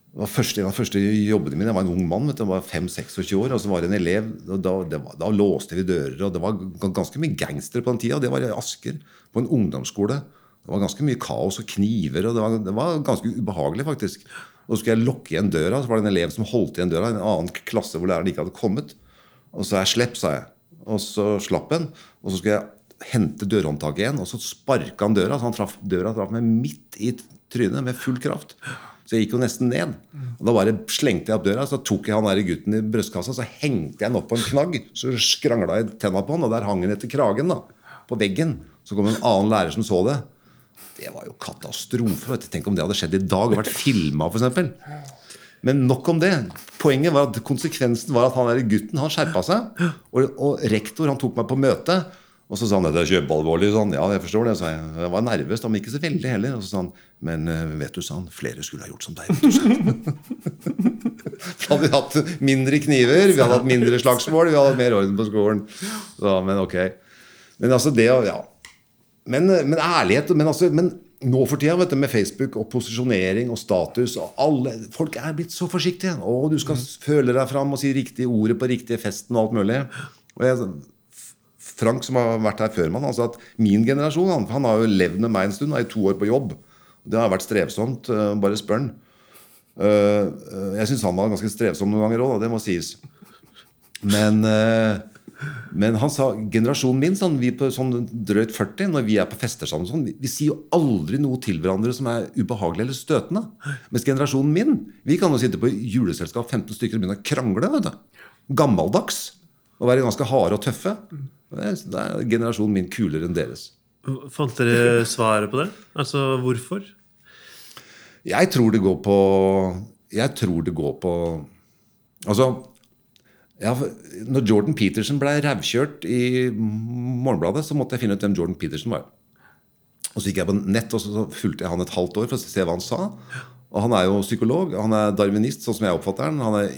det var første, En av de første jobbene mine Jeg var en ung mann. vet du, jeg var 5-26 år. og så var det en elev, og da, var, da, låste vi dører. og Det var ganske mye gangstere på den tida. Det var i Asker, på en ungdomsskole. Det var ganske mye kaos og kniver. og Det var, det var ganske ubehagelig, faktisk. Og så skulle jeg lukke igjen døra, så var det en elev som holdt igjen døra. En annen klasse hvor læreren ikke hadde kommet. Og så er jeg slepp, sa jeg. Og så slapp en. Og så skulle jeg hente dørhåndtaket igjen, og så sparka han døra. Så han traff, døra traff meg midt i trynet med full kraft. Så jeg gikk jo nesten ned. Og Da bare slengte jeg opp døra, så tok jeg han der gutten i brystkassa, så hengte jeg han opp på en knagg. Så skrangla jeg tenna på han, og der hang han etter kragen. da, På veggen. Så kom en annen lærer som så det. Det var jo katastrofe. Tenk om det hadde skjedd i dag og vært filma, f.eks. Men nok om det. Poenget var at Konsekvensen var at han der gutten han skjerpa seg. Og, og, rektor han tok meg på møte. Og så sa han det er kjempealvorlig. Sånn, ja, jeg forstår det. Så jeg, jeg var nervøs, men ikke så veldig heller. Og så sa han men eh, vet du, sa han, flere skulle ha gjort som deg. [laughs] Så hadde vi hatt mindre kniver, vi hadde hatt mindre slagsmål, vi hadde hatt mer orden på skolen. Så, men ok. Men altså det Ja. Men, men ærlighet men, altså, men nå for tida vet du, med Facebook og posisjonering og status og alle, Folk er blitt så forsiktige. Å, du skal føle deg fram og si riktige ordet på riktige festen og alt mulig. Og jeg, Frank, som har vært her før meg, sa at min generasjon han, han har jo levd med meg en stund, er i to år på jobb. Det har vært strevsomt. eh, Bare spør han. Eh, eh, Jeg syns han var ganske strevsom noen ganger òg, det må sies. Men, men han sa generasjonen min, sånn, vi på sånn drøyt 40, når vi er på fester sammen, sånn, vi, vi sier jo aldri noe til hverandre som er ubehagelig eller støtende. Mens generasjonen min, vi kan jo sitte på juleselskap 15 stykker og begynne å krangle. Gammeldags. Og være ganske harde og tøffe. Er, er generasjonen min kulere enn deres. Fant dere svaret på det? Altså hvorfor? Jeg tror det går på Jeg tror det går på Altså ja, Når Jordan Peterson ble rævkjørt i Morgenbladet, så måtte jeg finne ut hvem Jordan Peterson var. Og Så gikk jeg på nett og så fulgte jeg han et halvt år for å se hva han sa. Og Han er jo psykolog, han er darwinist, sånn som jeg oppfatter han. Han er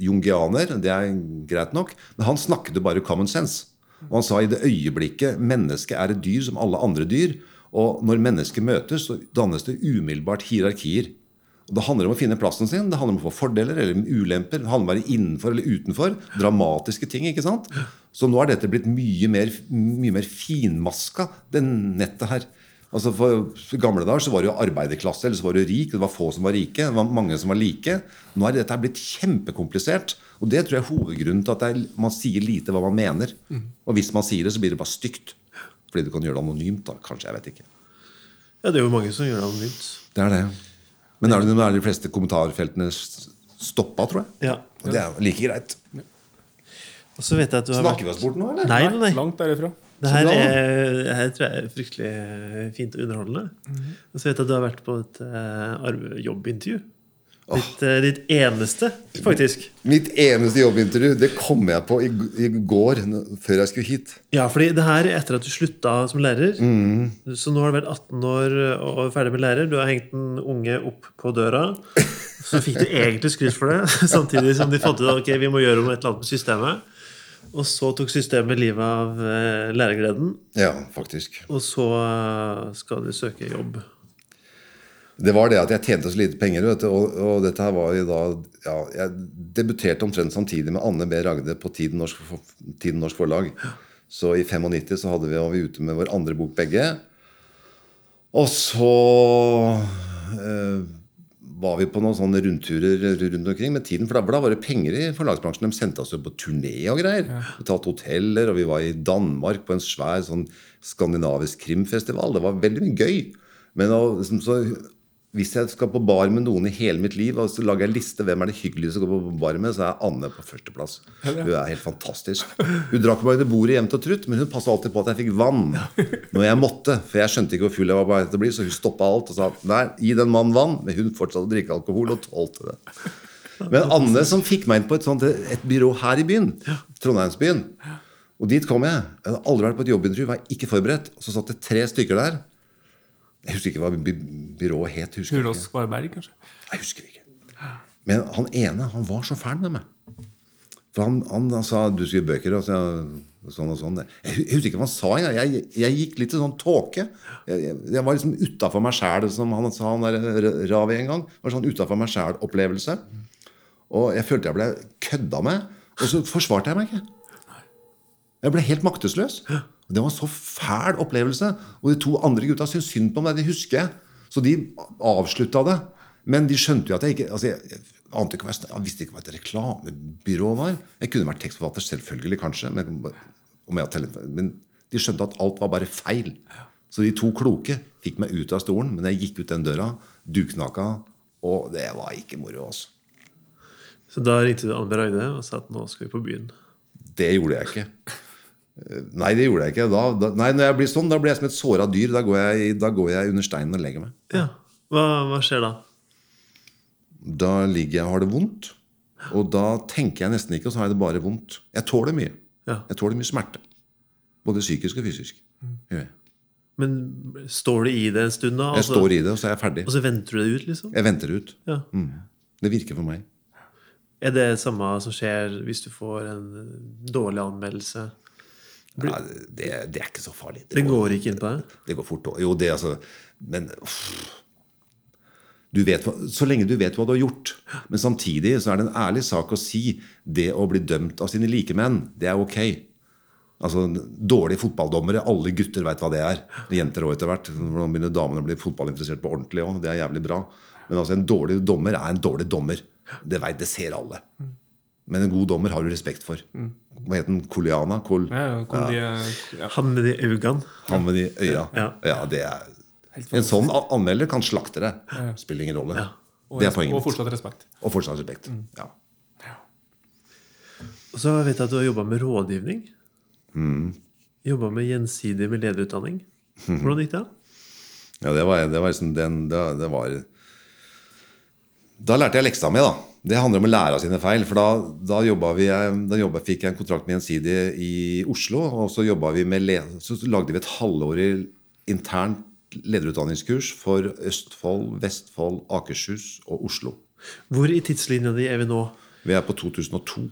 jungianer, det er greit nok. Men han snakket jo bare common sense. Og han sa i det øyeblikket mennesket er et dyr som alle andre dyr, og når mennesker møtes, så dannes det umiddelbart hierarkier. Og Det handler om å finne plassen sin, det handler om å få fordeler eller ulemper. Det handler om å være innenfor eller utenfor. Dramatiske ting. ikke sant? Så nå er dette blitt mye mer, mye mer finmaska, det nettet her. Altså For gamle dager så var det jo arbeiderklasse, eller så var det rik. Det var få som var rike. Det var mange som var like. Nå er dette blitt kjempekomplisert. Og det tror jeg er hovedgrunnen til at det er, man sier lite hva man mener. Og hvis man sier det, så blir det bare stygt. Fordi du kan gjøre det anonymt, da. Kanskje. Jeg vet ikke. Ja, det er jo mange som gjør det anonymt. Det er det. Men er det, er de fleste kommentarfeltene stoppa, tror jeg. Ja. Og det er like greit. Og så vet jeg at du har Snakker vi oss bort nå, eller? Nei, nei, nei. Langt derifra. Det her, er, det her tror jeg er fryktelig fint og underholdende. Og så vet jeg at du har vært på et uh, arvejobbintervju. Ditt, oh. ditt eneste, faktisk. Mitt eneste jobbintervju det kom jeg på i, i går, før jeg skulle hit. Ja, fordi det her er etter at du slutta som lærer. Så nå har du vært 18 år og er ferdig med lærer. Du har hengt den unge opp på døra. Så fikk du egentlig skryt for det, [laughs] samtidig som de fant ut at okay, vi må gjøre om et eller annet med systemet. Og så tok systemet livet av eh, lærergleden. Ja, faktisk. Og så eh, skal du søke jobb. Det var det at jeg tjente så lite penger. Vet du, og, og dette her var jo da ja, Jeg debuterte omtrent samtidig med Anne B. Ragde på Tiden Norsk, Tiden Norsk Forlag. Så i 95 så hadde vi, var vi ute med vår andre bok begge. Og så eh, var vi på noen sånne rundturer rundt omkring med tiden. For da, var det penger i forlagsbransjen. De sendte oss jo på turné og greier. Betalte hoteller, og vi var i Danmark på en svær sånn skandinavisk krimfestival. Det var veldig mye gøy. Men å, liksom, så, hvis jeg skal på bar med noen i hele mitt liv, og så lager jeg liste hvem er det hyggeligste å gå på bar med, så er Anne på førsteplass. Hun er helt fantastisk. Hun drakk meg under bordet jevnt og trutt, men hun passa alltid på at jeg fikk vann [laughs] når jeg måtte. For jeg skjønte ikke hvor full jeg var på vei til å bli, så hun stoppa alt og sa nei, gi den mannen vann. Men hun fortsatte å drikke alkohol og tålte det. Men Anne som fikk meg inn på et, sånt, et byrå her i byen, Trondheimsbyen. Og dit kom jeg. Jeg hadde aldri vært på et jobbintervju, var ikke forberedt. Og så satt det tre stykker der. Jeg husker ikke hva by byrået het. Ikke. Skvarberg, kanskje. Jeg husker ikke. Men han ene han var så fæl med meg. For han, han, han sa du skriver bøker og så, sånn og sånn. Jeg, husker ikke hva han sa engang. Jeg, jeg gikk litt i sånn tåke. Jeg, jeg, jeg var liksom utafor meg sjæl, som han sa han der Ravi en gang. Det var sånn utafor meg sjæl-opplevelse. Og jeg følte jeg ble kødda med. Og så forsvarte jeg meg ikke. Jeg ble helt maktesløs. Og Det var en så fæl opplevelse. Og de to andre gutta syntes synd på meg. Det husker jeg. Så de avslutta det. Men de skjønte jo at jeg ikke altså jeg, ante ikke hva jeg, jeg visste ikke hva et reklamebyrå var. Jeg kunne vært tekstforfatter, selvfølgelig, kanskje. Men, men de skjønte at alt var bare feil. Så de to kloke fikk meg ut av stolen. Men jeg gikk ut den døra, duknaka, og det var ikke moro. altså. Så da ringte du Anne Bereide og sa at nå skal vi på byen. Det gjorde jeg ikke. Nei, det gjorde jeg ikke. Da, da, nei, når jeg blir sånn, da blir jeg som et såra dyr. Da går, jeg, da går jeg under steinen og legger meg. Ja, Hva, hva skjer da? Da ligger jeg og har det vondt. Og da tenker jeg nesten ikke, og så har jeg det bare vondt. Jeg tåler mye. Ja. Jeg tåler mye smerte. Både psykisk og fysisk. Mm. Men står du i det en stund, da? Jeg Altså- står i det, og så er jeg ferdig. Og så venter du det ut, liksom? Jeg venter det ut. Ja. Mm. Det virker for meg. Er det samme som skjer hvis du får en dårlig anmeldelse? Ja, det, det er ikke så farlig. Det går ikke inn på deg? Det går fort. Jo, det altså Men uff. du vet, Så lenge du vet hva du har gjort. Men samtidig så er det en ærlig sak å si det å bli dømt av sine likemenn, det er ok. Altså, Dårlige fotballdommere, alle gutter veit hva det er. Jenter òg etter hvert. Nå begynner damene å bli fotballinteressert på ordentlig òg. Det er jævlig bra. Men altså, en dårlig dommer er en dårlig dommer. Det vet, det ser alle. Men en god dommer har du respekt for. Hva het den? Koliana? Kol Ja, ja, de, ja. Han med de øynene. han med de øya. Ja. Ja, det er En sånn anmelder kan slakte deg. Spiller ingen rolle. Og, Det er poenget og fortsatt respekt. Og fortsatt respekt. Ja. Og så vet jeg at du har jobba med rådgivning. Mm. Jobba med gjensidig med lederutdanning. Hvordan gikk det? ja, det var, det var liksom den det, det var Da lærte jeg leksa mi, da. Det handler om å lære av sine feil. For da, da, vi, da jobbet, fikk jeg en kontrakt med Gjensidige i Oslo. Og så, vi med, så lagde vi et halvårig internt lederutdanningskurs for Østfold, Vestfold, Akershus og Oslo. Hvor i tidslinja di er vi nå? Vi er på 2002.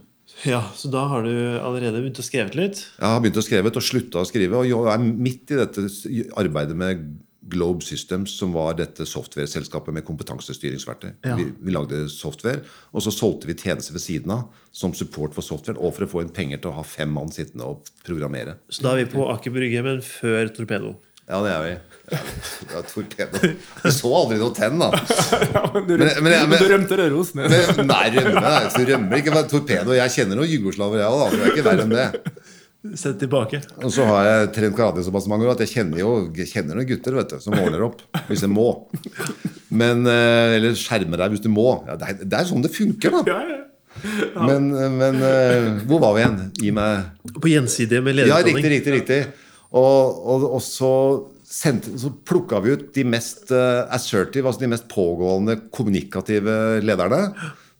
Ja, Så da har du allerede begynt å skrevet litt? Jeg har begynt å skrevet og slutta å skrive. Og jeg er midt i dette arbeidet med Globe Systems, som var dette software-selskapet med kompetansestyringsverktøy. Ja. Vi, vi lagde software, og så solgte vi tjenester ved siden av som support for software, og for å få inn penger til å ha fem mann sittende og programmere. Så da er vi på Aker Brygge, men før Torpedo. Ja, det er vi. Ja, torpedo. Du så aldri noe tenn, da. [laughs] Du, Men- men men- du rømte Røros. ned. Men, nei, rømme, nei, så rømmer ikke torpedo. Jeg kjenner noen jugoslaver, jeg òg. Det er ikke verre enn det. Sett tilbake. Og så har jeg trent karate såpass mange år at jeg kjenner jo jeg kjenner noen gutter vet du, som ordner opp hvis jeg må. Men, eh, eller skjermer deg hvis du må. Ja, det, er, det er sånn det funker, da. Ja, ja. Men, men eh, hvor var vi igjen? Gi meg På gjensidige med Ja, riktig, riktig. riktig. Og, og, og så, sendte, så plukka vi ut de mest eh, assertive, altså de mest pågående kommunikative lederne.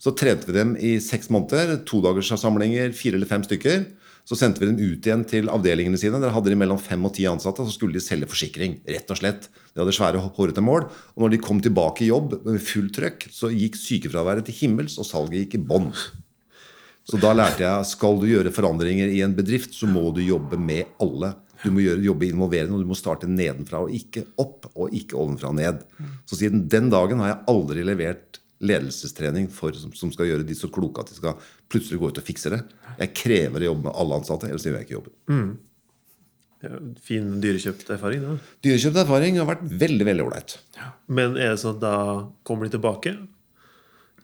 Så trente vi dem i seks måneder. Todagerssamlinger, fire eller fem stykker. Så sendte vi dem ut igjen til avdelingene sine. Der hadde de mellom fem og ti ansatte. Så skulle de selge forsikring. rett og slett. De hadde svære, hårete mål. Og når de kom tilbake i jobb med fullt trøkk, så gikk sykefraværet til himmels, og salget gikk i bånn. Så da lærte jeg skal du gjøre forandringer i en bedrift, så må du jobbe med alle. Du må gjøre, jobbe involverende, og du må starte nedenfra og ikke opp, og ikke ovenfra og ned. Så siden den dagen har jeg aldri levert ledelsestrening for, som, som skal gjøre de så kloke at de skal plutselig gå ut og fikse det. Jeg krever å jobbe med alle ansatte, ellers gjør jeg ikke jobben. Ja, fin dyrekjøpt erfaring. da. Dyrekjøpt erfaring har vært veldig veldig ålreit. Men er det sånn at da kommer de tilbake?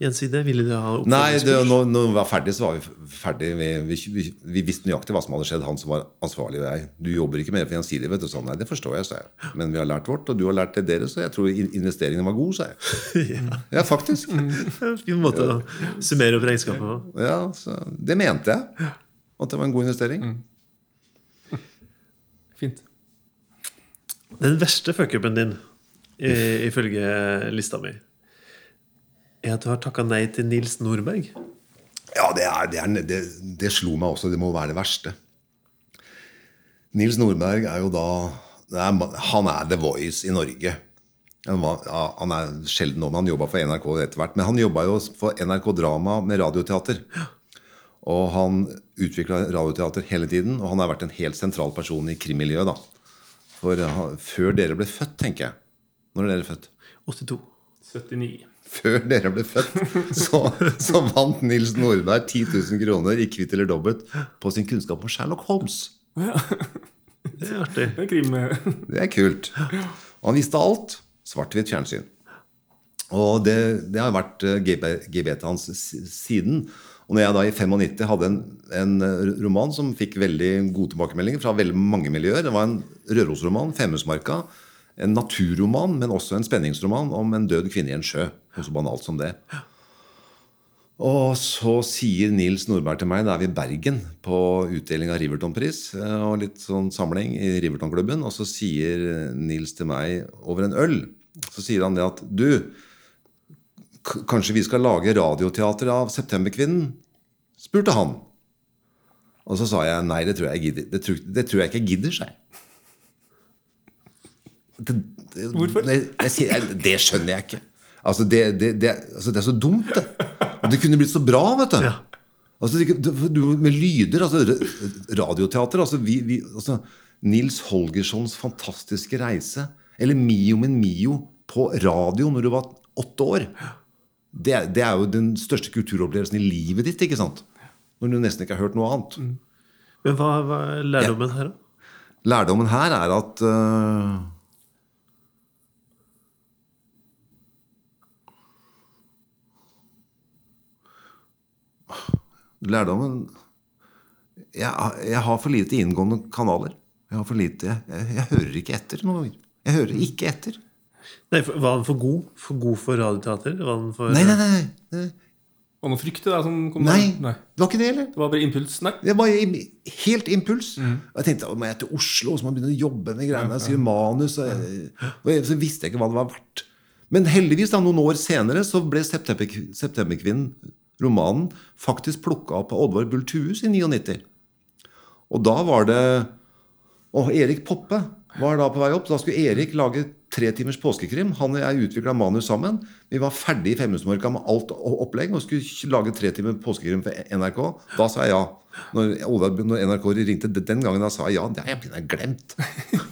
Gjensidige? Ville de ha Nei, det, når, når vi var ferdig, så var vi ferdig. Vi, vi, vi, vi visste nøyaktig hva som hadde skjedd. Han som var ansvarlig. og jeg. Du jobber ikke mer for Gjensidige. vet du, sånn. Nei, det forstår jeg, sa jeg. Men vi har lært vårt, og du har lært det deres, så jeg tror in- investeringen var god, sa jeg. [laughs] Ja, faktisk. [laughs] Fin måte å summere opp regnskapet på. Ja, så Det mente jeg. At det var en god investering. [laughs] Fint. Den verste fuckupen din, i- ifølge lista mi, er at du har takka nei til Nils Nordberg. Ja, det, er, det, er, det, det slo meg også. Det må være det verste. Nils Nordberg er jo da det er, Han er The Voice i Norge. Han, var, ja, han er sjelden nå, men han jobba for NRK etter hvert. Men han jobba jo for NRK Drama med radioteater. Og han utvikla radioteater hele tiden, og han har vært en helt sentral person i krimmiljøet. da. For han- før dere ble født, tenker jeg. Når er dere født? 82. 79. Før dere ble født, så, så vant Nils Nordberg 10 000 kroner i Kvitt eller dobbelt på sin kunnskap om Sherlock Holmes. Ja. Det er artig. Det er krim. Det er kult. Og han visste alt. Svart-hvitt fjernsyn. Og det, det har vært GBT hans siden. Og når jeg da i 95 hadde en, en eh, roman som fikk veldig gode tilbakemeldinger fra veldig mange miljøer Det var en Rørosroman, Femundsmarka. En naturroman, men også en spenningsroman om en død kvinne i en sjø. Noe så banalt som det. Og så sier Nils Nordberg til meg, da er vi i Bergen på utdeling av Riverton-pris eh, og litt sånn samling i Riverton-klubben, og så sier Nils til meg over en øl Så sier han det at du, kanskje vi skal lage radioteater av Septemberkvinnen? spurte han. Og så sa jeg nei, det tror jeg, gidder. Det tror, det tror jeg ikke jeg gidder, sa jeg. Det, det, Hvorfor? Jeg, jeg, jeg, det skjønner jeg ikke. Altså, det, det, det, altså, det er så dumt, det. Det kunne blitt så bra, vet du. Ja. Altså, du, med lyder, altså radioteater altså, vi, vi, altså, Nils Holgerssons fantastiske reise, eller Mio min Mio på radio når du var åtte år. Det, det er jo den største kulturopplevelsen i livet ditt, ikke sant? Når du nesten ikke har hørt noe annet. Men hva hva er lærdommen her, da? Lærdommen her er at øh, Lærdommen jeg, jeg har for lite inngående kanaler. Jeg har for lite Jeg, jeg, hører ikke etter noen ganger. Jeg hører ikke etter. Nei, for- Var han for god? For god for radioteater? Var han for, Nei, nei, nei. nei. Var det noe frykt i deg som kom Nei. Nei. Det var ikke det heller. Det var bare impuls? Nei. Det var helt impuls. Og jeg tenkte må jeg til Oslo og så må jeg begynne å jobbe med greiene. Skrive manus. Og, jeg, og jeg, så visste jeg ikke hva det var verdt. Men heldigvis, da, noen år senere, så ble September- 'Septemberkvinnen', romanen, faktisk plukka opp av Oddvar Bull Tues i 99. Og da var det Og Erik Poppe var da på vei opp. Da skulle Erik lage tre timers påskekrim. Han og jeg utvikla manus sammen. Vi var ferdig i Femundsmarka med alt opplegg og skulle lage tre timer påskekrim for NRK. Da sa jeg ja. Når, når NRK ringte den gangen, da sa jeg ja. Det har jeg glemt.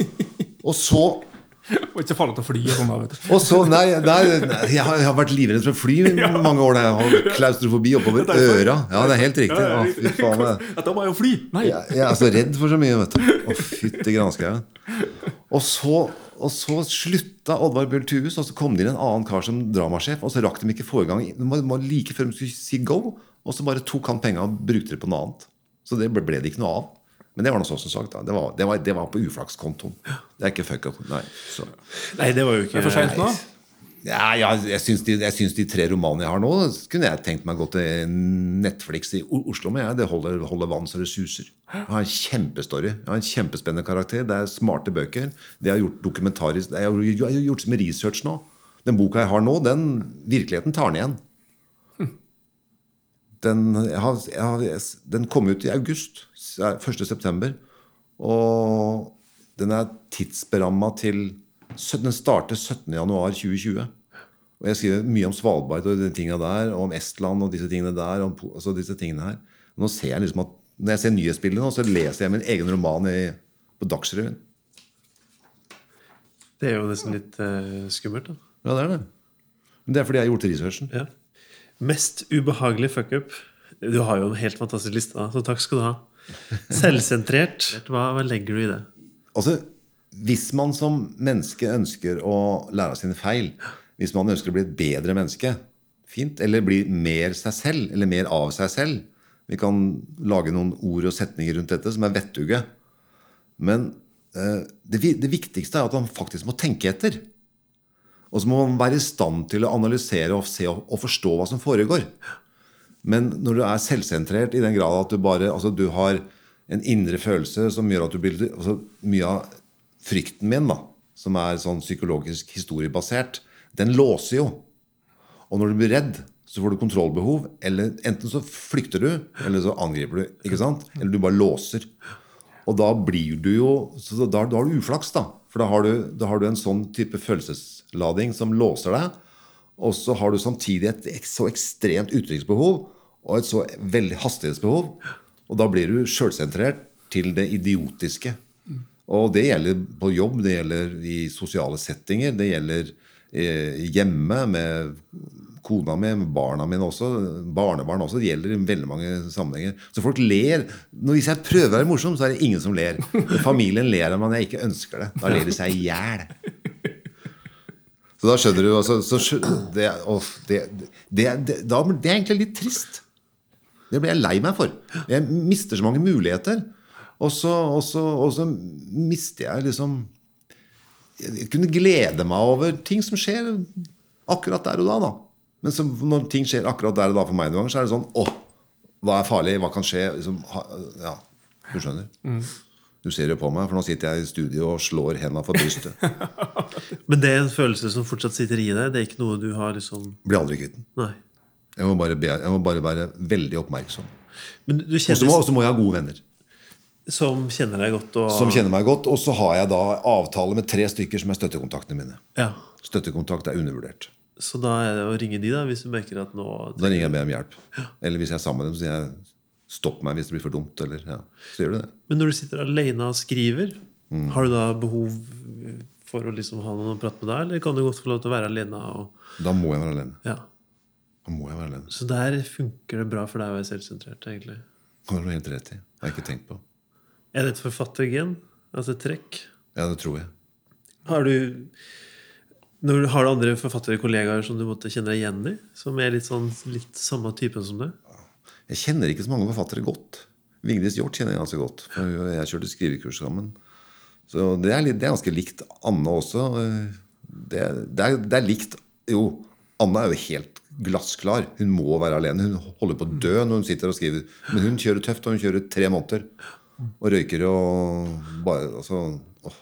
[laughs] og så [laughs] Var ikke falle å fly og sånn. og så, nei, nei, nei jeg, har, jeg har vært livredd for fly i [laughs] mange år. Jeg har klaustrofobi oppover [laughs] øra. Ja, det er helt riktig. Å, fy faen, jeg- var jo fly! Nei! jeg, jeg er så redd for så mye, vet du. Å, fytti granskauen. Og så, og så slutta Oddvar Bjørn Tues, og så kom det inn en annen kar som dramasjef, og så rakk de ikke få i gang Det var, like før de skulle si go, og så bare tok han penga og brukte det på noe annet. Så det ble det ikke noe av. Men det var noe sånn som sagt. Da. Det, var, det, var, det var på uflakskontoen. Det er ikke fuck up. Nei. Så. Nei, det var jo ikke for seint nå. Ja, ja, jeg syns de, jeg syns de tre romanene jeg har nå, kunne jeg tenkt meg å gå til Netflix i Oslo med. Jeg. Det holder, holder vann så det suser. Jeg har en kjempestory. Jeg har en kjempespennende karakter. Det er smarte bøker. Det har gjort dokumentarisk Jeg har jeg har gjort som research nå. Den boka jeg har nå, den virkeligheten tar den igjen. Den, jeg har, jeg har, den kom ut i august. 1. september. Og den er tidsberamma til Den starter 17.1.2020. Og jeg skriver mye om Svalbard og de tingene der, og om Estland og disse tingene der. Og altså disse tingene her. Nå ser jeg liksom at Når jeg ser nyhetsbildet nå, så leser jeg min egen roman i, på Dagsrevyen. Det er jo nesten litt uh, skummelt, da. Ja, det er det. Men det er fordi jeg har gjort researchen. Ja. Mest ubehagelig fuckup. Du har jo en helt fantastisk liste, da, så takk skal du ha. Selvsentrert. [laughs] Hva, hva legger du i det? Altså, Hvis man som menneske ønsker å lære av sine feil, hvis man ønsker å bli et bedre menneske, fint, eller bli mer seg selv, eller mer av seg selv Vi kan lage noen ord og setninger rundt dette som er vettuge. Men eh, det, det viktigste er at man faktisk må tenke etter. Og så må man være i stand til å analysere og se og, og forstå hva som foregår. Men når du er selvsentrert i den grad at du bare altså du har en indre følelse som gjør at du blir altså Mye av frykten min, da, som er sånn psykologisk historiebasert, den låser jo. Og når du blir redd, så får du kontrollbehov. Eller enten så flykter du, eller så angriper du. ikke sant? Eller du bare låser. Og da blir du jo så da, da har du uflaks, da. For da har du, da har du en sånn type følelseslading som låser deg. Og så har du samtidig et så ekstremt uttrykksbehov og et så veldig hastighetsbehov. Og da blir du sjølsentrert til det idiotiske. Og det gjelder på jobb, det gjelder i sosiale settinger, det gjelder eh, hjemme med kona mi, med barna mine også, barnebarn også. Det gjelder i veldig mange sammenhenger. Så folk ler. Når hvis jeg prøver å være morsom, så er det ingen som ler. Familien ler av meg når jeg ikke ønsker det. Da ler de seg i hjel. Så da skjønner du altså, så det, åh, det, det, det, da, det er egentlig litt trist. Det blir jeg lei meg for. Jeg mister så mange muligheter. Og så, og så, og så mister jeg liksom Jeg kunne glede meg over ting som skjer akkurat der og da. da. Men så, når ting skjer akkurat der og da for meg noen ganger, så er det sånn Å, hva er farlig? Hva kan skje? Liksom, ja, du skjønner. Du ser jo på meg, for nå sitter jeg i studio og slår henda for brystet. [laughs] Men det er en følelse som fortsatt sitter i deg? Det er ikke noe du har liksom Blir aldri kvitt den. Jeg må, bare jeg må bare være veldig oppmerksom. Og så må, må jeg ha gode venner som kjenner deg godt og som kjenner meg godt. Og så har jeg da avtale med tre stykker som er støttekontaktene mine. Ja. Støttekontakt er undervurdert. Så da er det å ringe de, da, hvis du merker at nå Da ringer jeg og ber om hjelp. Eller hvis jeg er sammen med dem, så sier jeg stopp meg hvis det blir for dumt. Eller, ja. Så gjør du det. Men når du sitter alene og skriver, Mm. har du da behov for å liksom ha noen å prate med deg, eller kan du godt få lov til å være alene? Og, Da må jeg være alene. ja. Da må jeg være alene. Så der funker det bra for deg å være selvsentrert, egentlig. Det har du helt rett i. Det har jeg ikke tenkt på. Er det et forfattergen? Altså et trekk? Ja, det tror jeg. Har du Har du andre forfatterkollegaer som du måtte kjenne deg igjen i? Som er litt sånn litt samme typen som deg? Jeg kjenner ikke så mange forfattere godt. Vigdis Hjorth kjenner jeg ganske godt. For jeg kjørte skrivekurs sammen. Så det er, litt, det er ganske likt Anne også. Det, det, er, det er likt Jo, Anne er jo helt glassklar. Hun må være alene. Hun holder på å dø når hun sitter og skriver. Men hun kjører tøft, og hun kjører tre måneder. Og røyker og bare altså, å,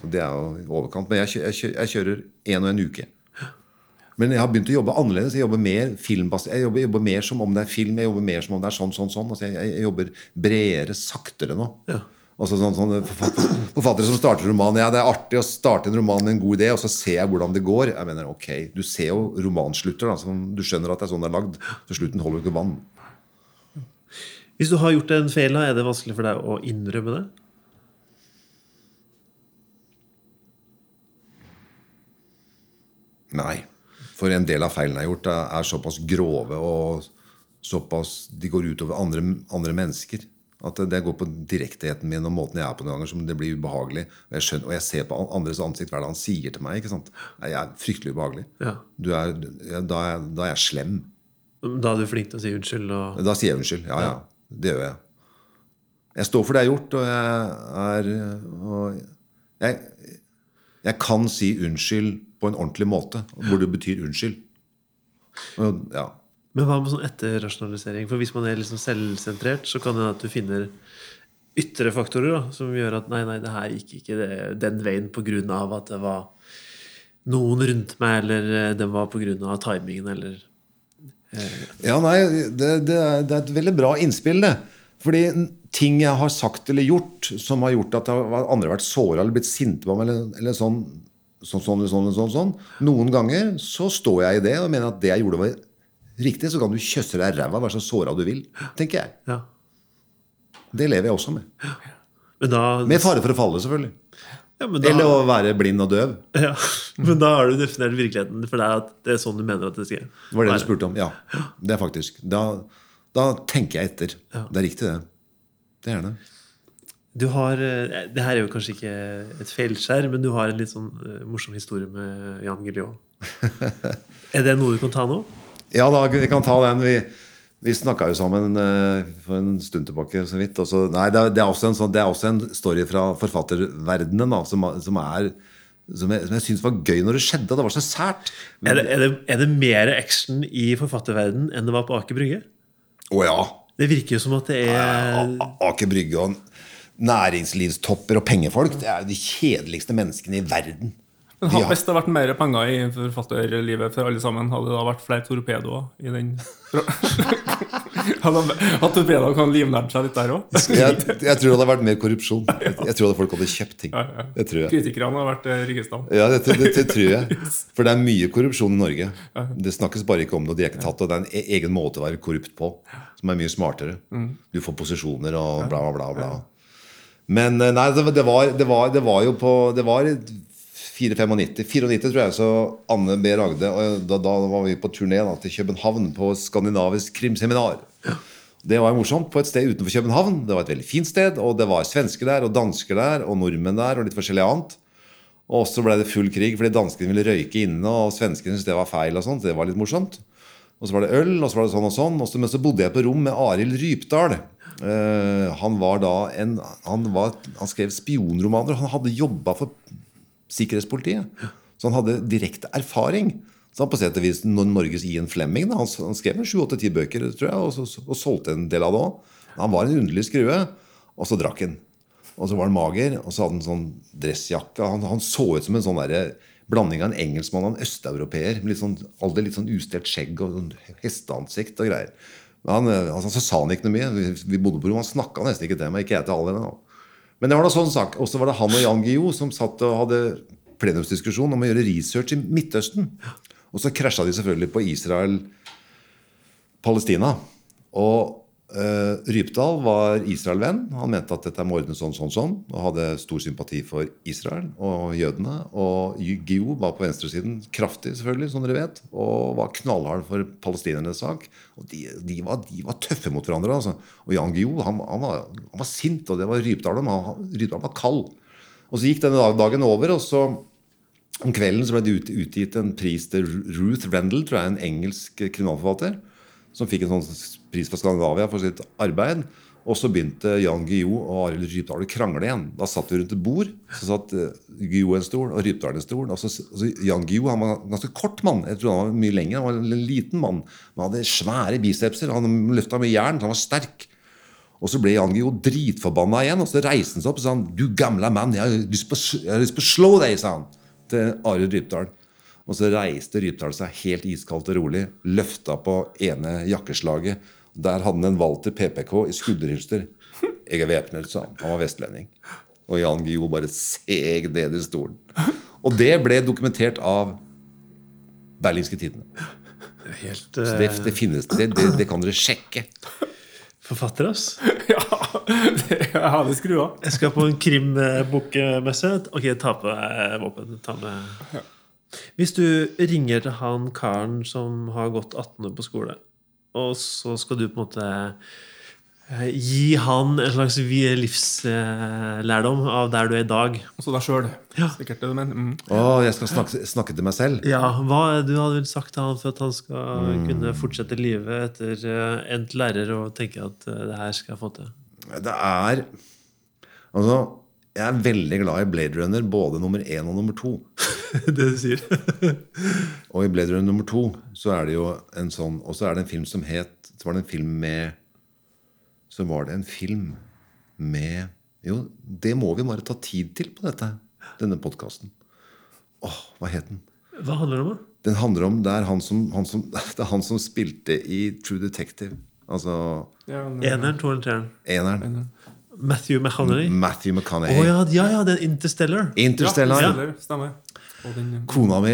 Så det er jo i overkant. Men jeg, jeg, jeg kjører én og en uke. Men jeg har begynt å jobbe annerledes. Jeg jobber mer filmbasert. Jeg jobber, jobber mer som om det er film. Jeg jobber mer som om det er sånn, sånn, sånn. Altså, jeg, jeg jobber bredere, saktere nå. Ja. Altså sånn, sånn forfattere, forfattere som starter roman. Ja, det er artig å starte en roman med en god idé, og så ser jeg hvordan det går. Jeg mener, ok, Du ser jo romanslutter. Da, du skjønner at det er sånn det er lagd. Så slutten holder ikke vann. Hvis du har gjort en feil, er det vanskelig for deg å innrømme det? Nei. For en del av feilene jeg har gjort, er, såpass grove og såpass De går utover andre, andre mennesker. At det, går på direktheten min og måten jeg er på noen ganger, som det blir ubehagelig. Og jeg, skjønner, og jeg ser på andres ansikt hva er det han sier til meg. ikke sant? Jeg er fryktelig ubehagelig. Ja. Du er, da, er, da er jeg slem. Da er du flink til å si unnskyld? Og... Da sier jeg unnskyld. Ja, ja. Det gjør jeg. Jeg står for det jeg har gjort, og jeg er og jeg, jeg kan si unnskyld på en ordentlig måte, hvor det betyr unnskyld. Ja. Men hva med sånn etterrasjonalisering? For hvis man er liksom selvsentrert, så kan det hende at du finner ytre faktorer da, som gjør at nei, nei, det her gikk ikke det, den veien av at det var noen rundt meg, eller eh, det var av timingen, eller Ja, nei, det, det, er, det er et veldig bra innspill, det. Fordi ting jeg har sagt eller gjort som har gjort at andre har vært såra eller blitt sinte på meg, eller, eller sånn, sånn, sånn, sånn, sånn, sånn, noen ganger så står jeg i det og mener at det jeg gjorde, var riktig. Så kan du kjøsse deg i ræva, være så såra du vil, tenker jeg. Ja. Det lever jeg også med. Men da, Med fare for å falle, selvfølgelig. ja, men da, Eller å være blind og døv. ja, [laughs] men da har du definert virkeligheten for deg at det er sånn du mener at det skal være. Det var det du spurte om. Ja, det er faktisk. Da, da tenker jeg etter. Det er riktig, det. Det er det. Du har, eh, det her er jo kanskje ikke et feilskjær, men du har en litt sånn eh, morsom historie med Jan Guillou. [laughs] er det noe du kan ta nå? Ja, da, vi kan ta den. Vi, vi snakka jo sammen eh, for en stund tilbake. så vidt. Også, nei, det, er, også en sånn, det er også en story fra forfatterverdenen da, som, som er som jeg, som jeg syns var gøy når det skjedde. Det var så sært. Er det, er det, er det mer action i forfatterverdenen enn det var på Aker Brygge? Å ja. Det virker jo som at det er Aker Brygge og næringslivstopper og pengefolk. Det er jo de kjedeligste menneskene i verden. Men hadde ha- Hvis det vært mer penger i forfatterlivet for alle sammen, hadde det da vært flere torpedoer i den [laughs] Hadde At torpedoer kan livnære seg litt der òg? Jeg, [laughs] jeg tror det hadde vært mer korrupsjon. Jeg, jeg tror at folk hadde kjøpt ting. Ja, ja. Kritikerne har vært eh. Ja, det, det, det tror jeg. For det er mye korrupsjon i Norge. Det snakkes bare ikke om det, og de er ikke tatt. Og det er en e- egen måte å være korrupt på, som er mye smartere. Du får posisjoner og bla, bla, bla. bla. Men eh, nei, det, var, det, var, det var jo på Det var 495, 94 tror jeg, så Anne B. Ragde og da, da var vi på turné da, til København på skandinavisk krimseminar. Det var morsomt på et sted utenfor København. Det var et veldig fint sted, og det var svensker der, og dansker der, og nordmenn der, og litt forskjellig annet. Og så ble det full krig fordi danskene ville røyke inne, og svenskene syntes det var feil. og sånt, Det var litt morsomt. Og så var det øl, og så var det sånn og sånn. Og så, men så bodde jeg på rom med Arild Rypdal. Eh, han var da en han, var, han skrev spionromaner. Han hadde jobba for sikkerhetspolitiet. Så han hadde direkte erfaring. Så han på sett og vis Norges Ian Flemming. Han, han skrev sju-åtte-ti bøker tror jeg, og, så, og solgte en del av det òg. Han var en underlig skrue. Og så drakk han. Og så var han mager, og så hadde han sånn dressjakke. Han, han så ut som en sånn derre blanding av en engelskmann og en østeuropeer. Med litt sånn, aldri litt sånn ustelt skjegg og sånn hesteansikt og greier. Han, eh, altså, så sa han ikke noe mye. Vi, vi bodde på rom, han snakka nesten ikke til meg. Ikke jeg til alle. Men det var da sånn sak. Og så var det han og Jan Guillou som satt og hadde plenumsdiskusjon om å gjøre research i Midtøsten. Og så krasja de selvfølgelig på Israel-Palestina. Og eh, Rypdal var Israel-venn. Han mente at dette må ordnes sånn, sånn, sånn. Og hadde stor sympati for Israel og jødene. Og Gio var på venstresiden, kraftig selvfølgelig, som dere vet. Og var knallhard for palestinernes sak. Og de, de, var, de var tøffe mot hverandre. altså. Og Jan Gio han, han, var, han var sint, og det var Rypdal òg. Rypdal var kald. Og så gikk denne dagen over, og så om kvelden så ble det ut- utgitt en pris til Ruth Rendell, tror jeg, en engelsk kriminalforfatter, som fikk en sånn pris for Skandinavia for sitt arbeid. Og så begynte Jan Guillou og Arild Rypdal å krangle igjen. Da satt vi rundt et bord. Så satt eh, Guillou en stol og Rypdal en stol. Og så, så Jan Guillou han var en ganske kort mann. Jeg tror han var mye lenger. Han var en liten mann. Men han hadde svære bicepser. Han løfta med jern. Han var sterk. Og så ble Jan Guillou dritforbanna igjen, og så reiste han seg opp og sa han, du gamle mann, jeg har lyst på, har lyst på å slå deg, sa han til Arild Rypdal. Og så reiste Rypdal seg helt iskaldt og rolig, løfta på ene jakkeslaget. Der hadde han en Walter PPK i skulderhylster. Jeg er væpnet, sa han. Han var vestlending. Og Jan Guillou bare seg ned i stolen. Og det ble dokumentert av Berlingske Tidende. Helt Så det, eh, det finnes, det, det, det kan dere sjekke. forfatter, ass. [laughs] Ja, det, jeg hadde skrua. Jeg skal på en krimbokmesse. Ok, ta på deg våpen. Ta med Hvis du ringer til han karen som har gått 18 år på skole, og så skal du på en måte eh, gi han en slags livslærdom av der du er i dag Også deg sjøl. Ja. Sikkert det du mener. Mm. Oh, jeg skal snakke, snakke til meg selv. Ja, Hva du hadde vel sagt til han for at han skal kunne fortsette livet etter uh, endt lærer og tenke at eh, det her skal jeg få til? Det er Altså, jeg er veldig glad i Blade Runner, både nummer én og nummer to. [laughs] det du sier. [laughs] Og i Blade Runner nummer to så er det jo en sånn Og så er det en film som het Så var det en film med Så var det en film med Jo, det må vi bare ta tid til på dette. Denne podkasten. Åh, hva het den? Hva handler det om? da? Den handler om Det er han som, han som, [laughs] det er han som spilte i True Detective. Altså Ja, Eneren, toeren, treeren. eneren. Matthew McConaughey. Matthew McConaughey. Oh, ja, ja, ja, det er Interstellar. Interstellar. Ja, Interstellar, stemmer. Den, Kona mi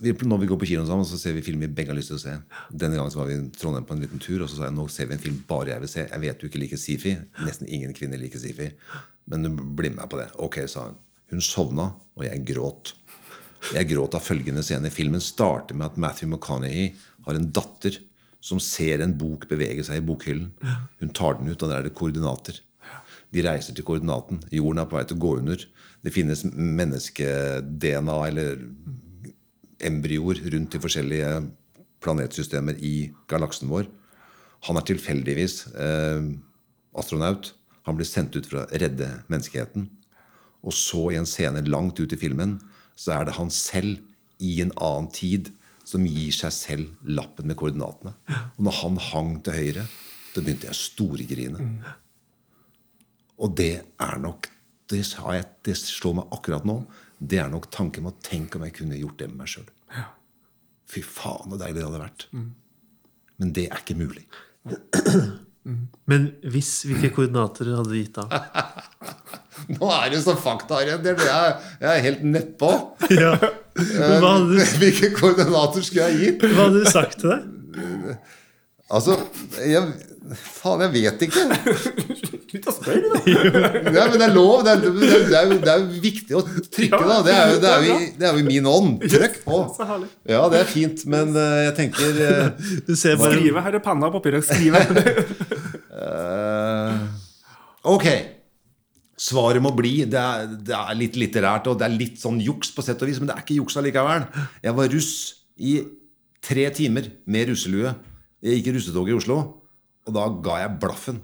vi, Når vi går på kino sammen, så ser vi film vi begge har lyst til å se. Denne gangen så var vi i Trondheim på en liten tur, og så sa jeg nå ser vi en film bare jeg vil se. Jeg vet du ikke liker sci-fi. Nesten ingen kvinner liker sci-fi. Men du blir med på det. Ok, sa hun. Hun sovna, og jeg gråt. Jeg gråt av følgende scene. Filmen starter med at Matthew McConaughey har en datter som ser en bok bevege seg i bokhyllen. Hun tar den ut, og der er det koordinater. De reiser til koordinaten. Jorden er på vei til å gå under. Det finnes menneske-DNA eller embryoer rundt i forskjellige planetsystemer i galaksen vår. Han er tilfeldigvis eh, astronaut. Han blir sendt ut for å redde menneskeheten. Og så, i en scene langt ut i filmen, så er det han selv i en annen tid som gir seg selv lappen med koordinatene. Og når han hang til høyre, da begynte jeg å storgrine. Og det er nok det, jeg, det slår meg akkurat nå. Det er nok tanken om å tenke om jeg kunne gjort det med meg sjøl. Fy faen, så deilig det hadde vært. Men det er ikke mulig. [clears throat] Men hvis, hvilke koordinater hadde du gitt da? [laughs] Nå er det så faktaorientert. Jeg, jeg er helt nedpå. [laughs] Ja. Du, Hvilke koordinater skulle jeg gitt? hva hadde du sagt til deg? Altså, jeg, faen, jeg vet ikke. Slutt å spørre, da! [laughs] Nei, men det er lov. Det er, det er, det er, jo- det er jo viktig å trykke, da. Det er jo, det er jo, i- det er jo i min ånd. Trykk på. [laughs] Ja, det er fint, men eh, jeg tenker eh, Du ser bare Skrive. Her er panna og papiret. Skrive. [laughs] eh, Ok. Svaret må bli det er, det er litt litterært, og det er litt sånn juks på sett og vis, men det er ikke juks allikevel. Jeg var russ i tre timer med russelue. Jeg gikk i russetog i Oslo, og da ga jeg blaffen.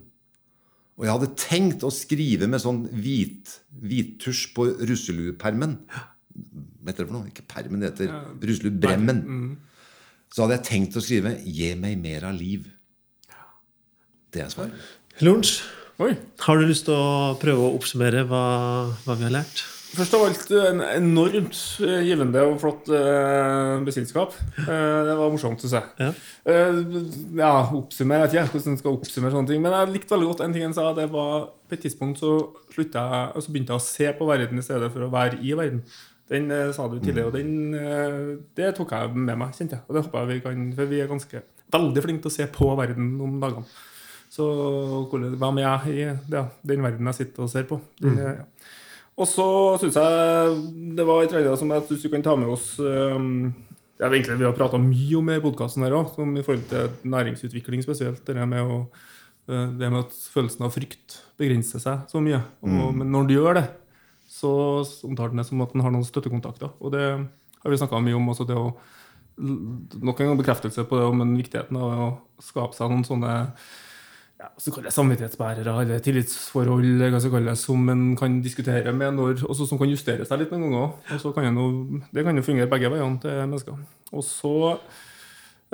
Og jeg hadde tenkt å skrive med sånn hvit, hvittusj på russeluepermen. Hva heter det for noe? Ikke permen, det heter russeluebremmen. Så hadde jeg tenkt å skrive 'Gi meg mer av liv'. Det er svaret. Lunsj. Har du lyst til å prøve å oppsummere hva, hva vi har lært? Først av alt en enormt eh, givende og flott uh, bekjentskap. Uh, det var morsomt, syns jeg. Ja. uh, ja, oppsummer, jeg vet ikke hvordan jeg skal oppsummere sånne ting. Men jeg likte veldig godt en ting han sa. Det var På et tidspunkt så, jeg, så begynte jeg å se på verden i stedet for å være i verden. Den eh, sa du tidligere, og den, eh, det tok jeg med meg, kjente jeg. Og det håper jeg vi kan, for vi er ganske veldig flinke til å se på verden om dagene. Så hvem med jeg i ja, den verden jeg sitter og ser på? Den, eh, ja. Og så syns jeg det var et trailer som jeg synes du kan ta med oss um, det er egentlig Vi har prata mye om det i podkasten her òg, i forhold til næringsutvikling spesielt. Det med, å, eh, det med at følelsen av frykt begrenser seg så mye. Og, Men når du gjør det, så omtaler den det som at den har noen støttekontakter. Og det har vi snakka mye om. også det å Nok en gang bekreftelse på det men viktigheten av å skape seg noen sånne ja, så kaller jeg samvittighetsbærere eller tillitsforhold hva skal kalles, som en kan diskutere med, når, og som kan justere seg litt noen ganger. Og så kan det, noe, det kan jo fungere begge veiene til mennesker. Og så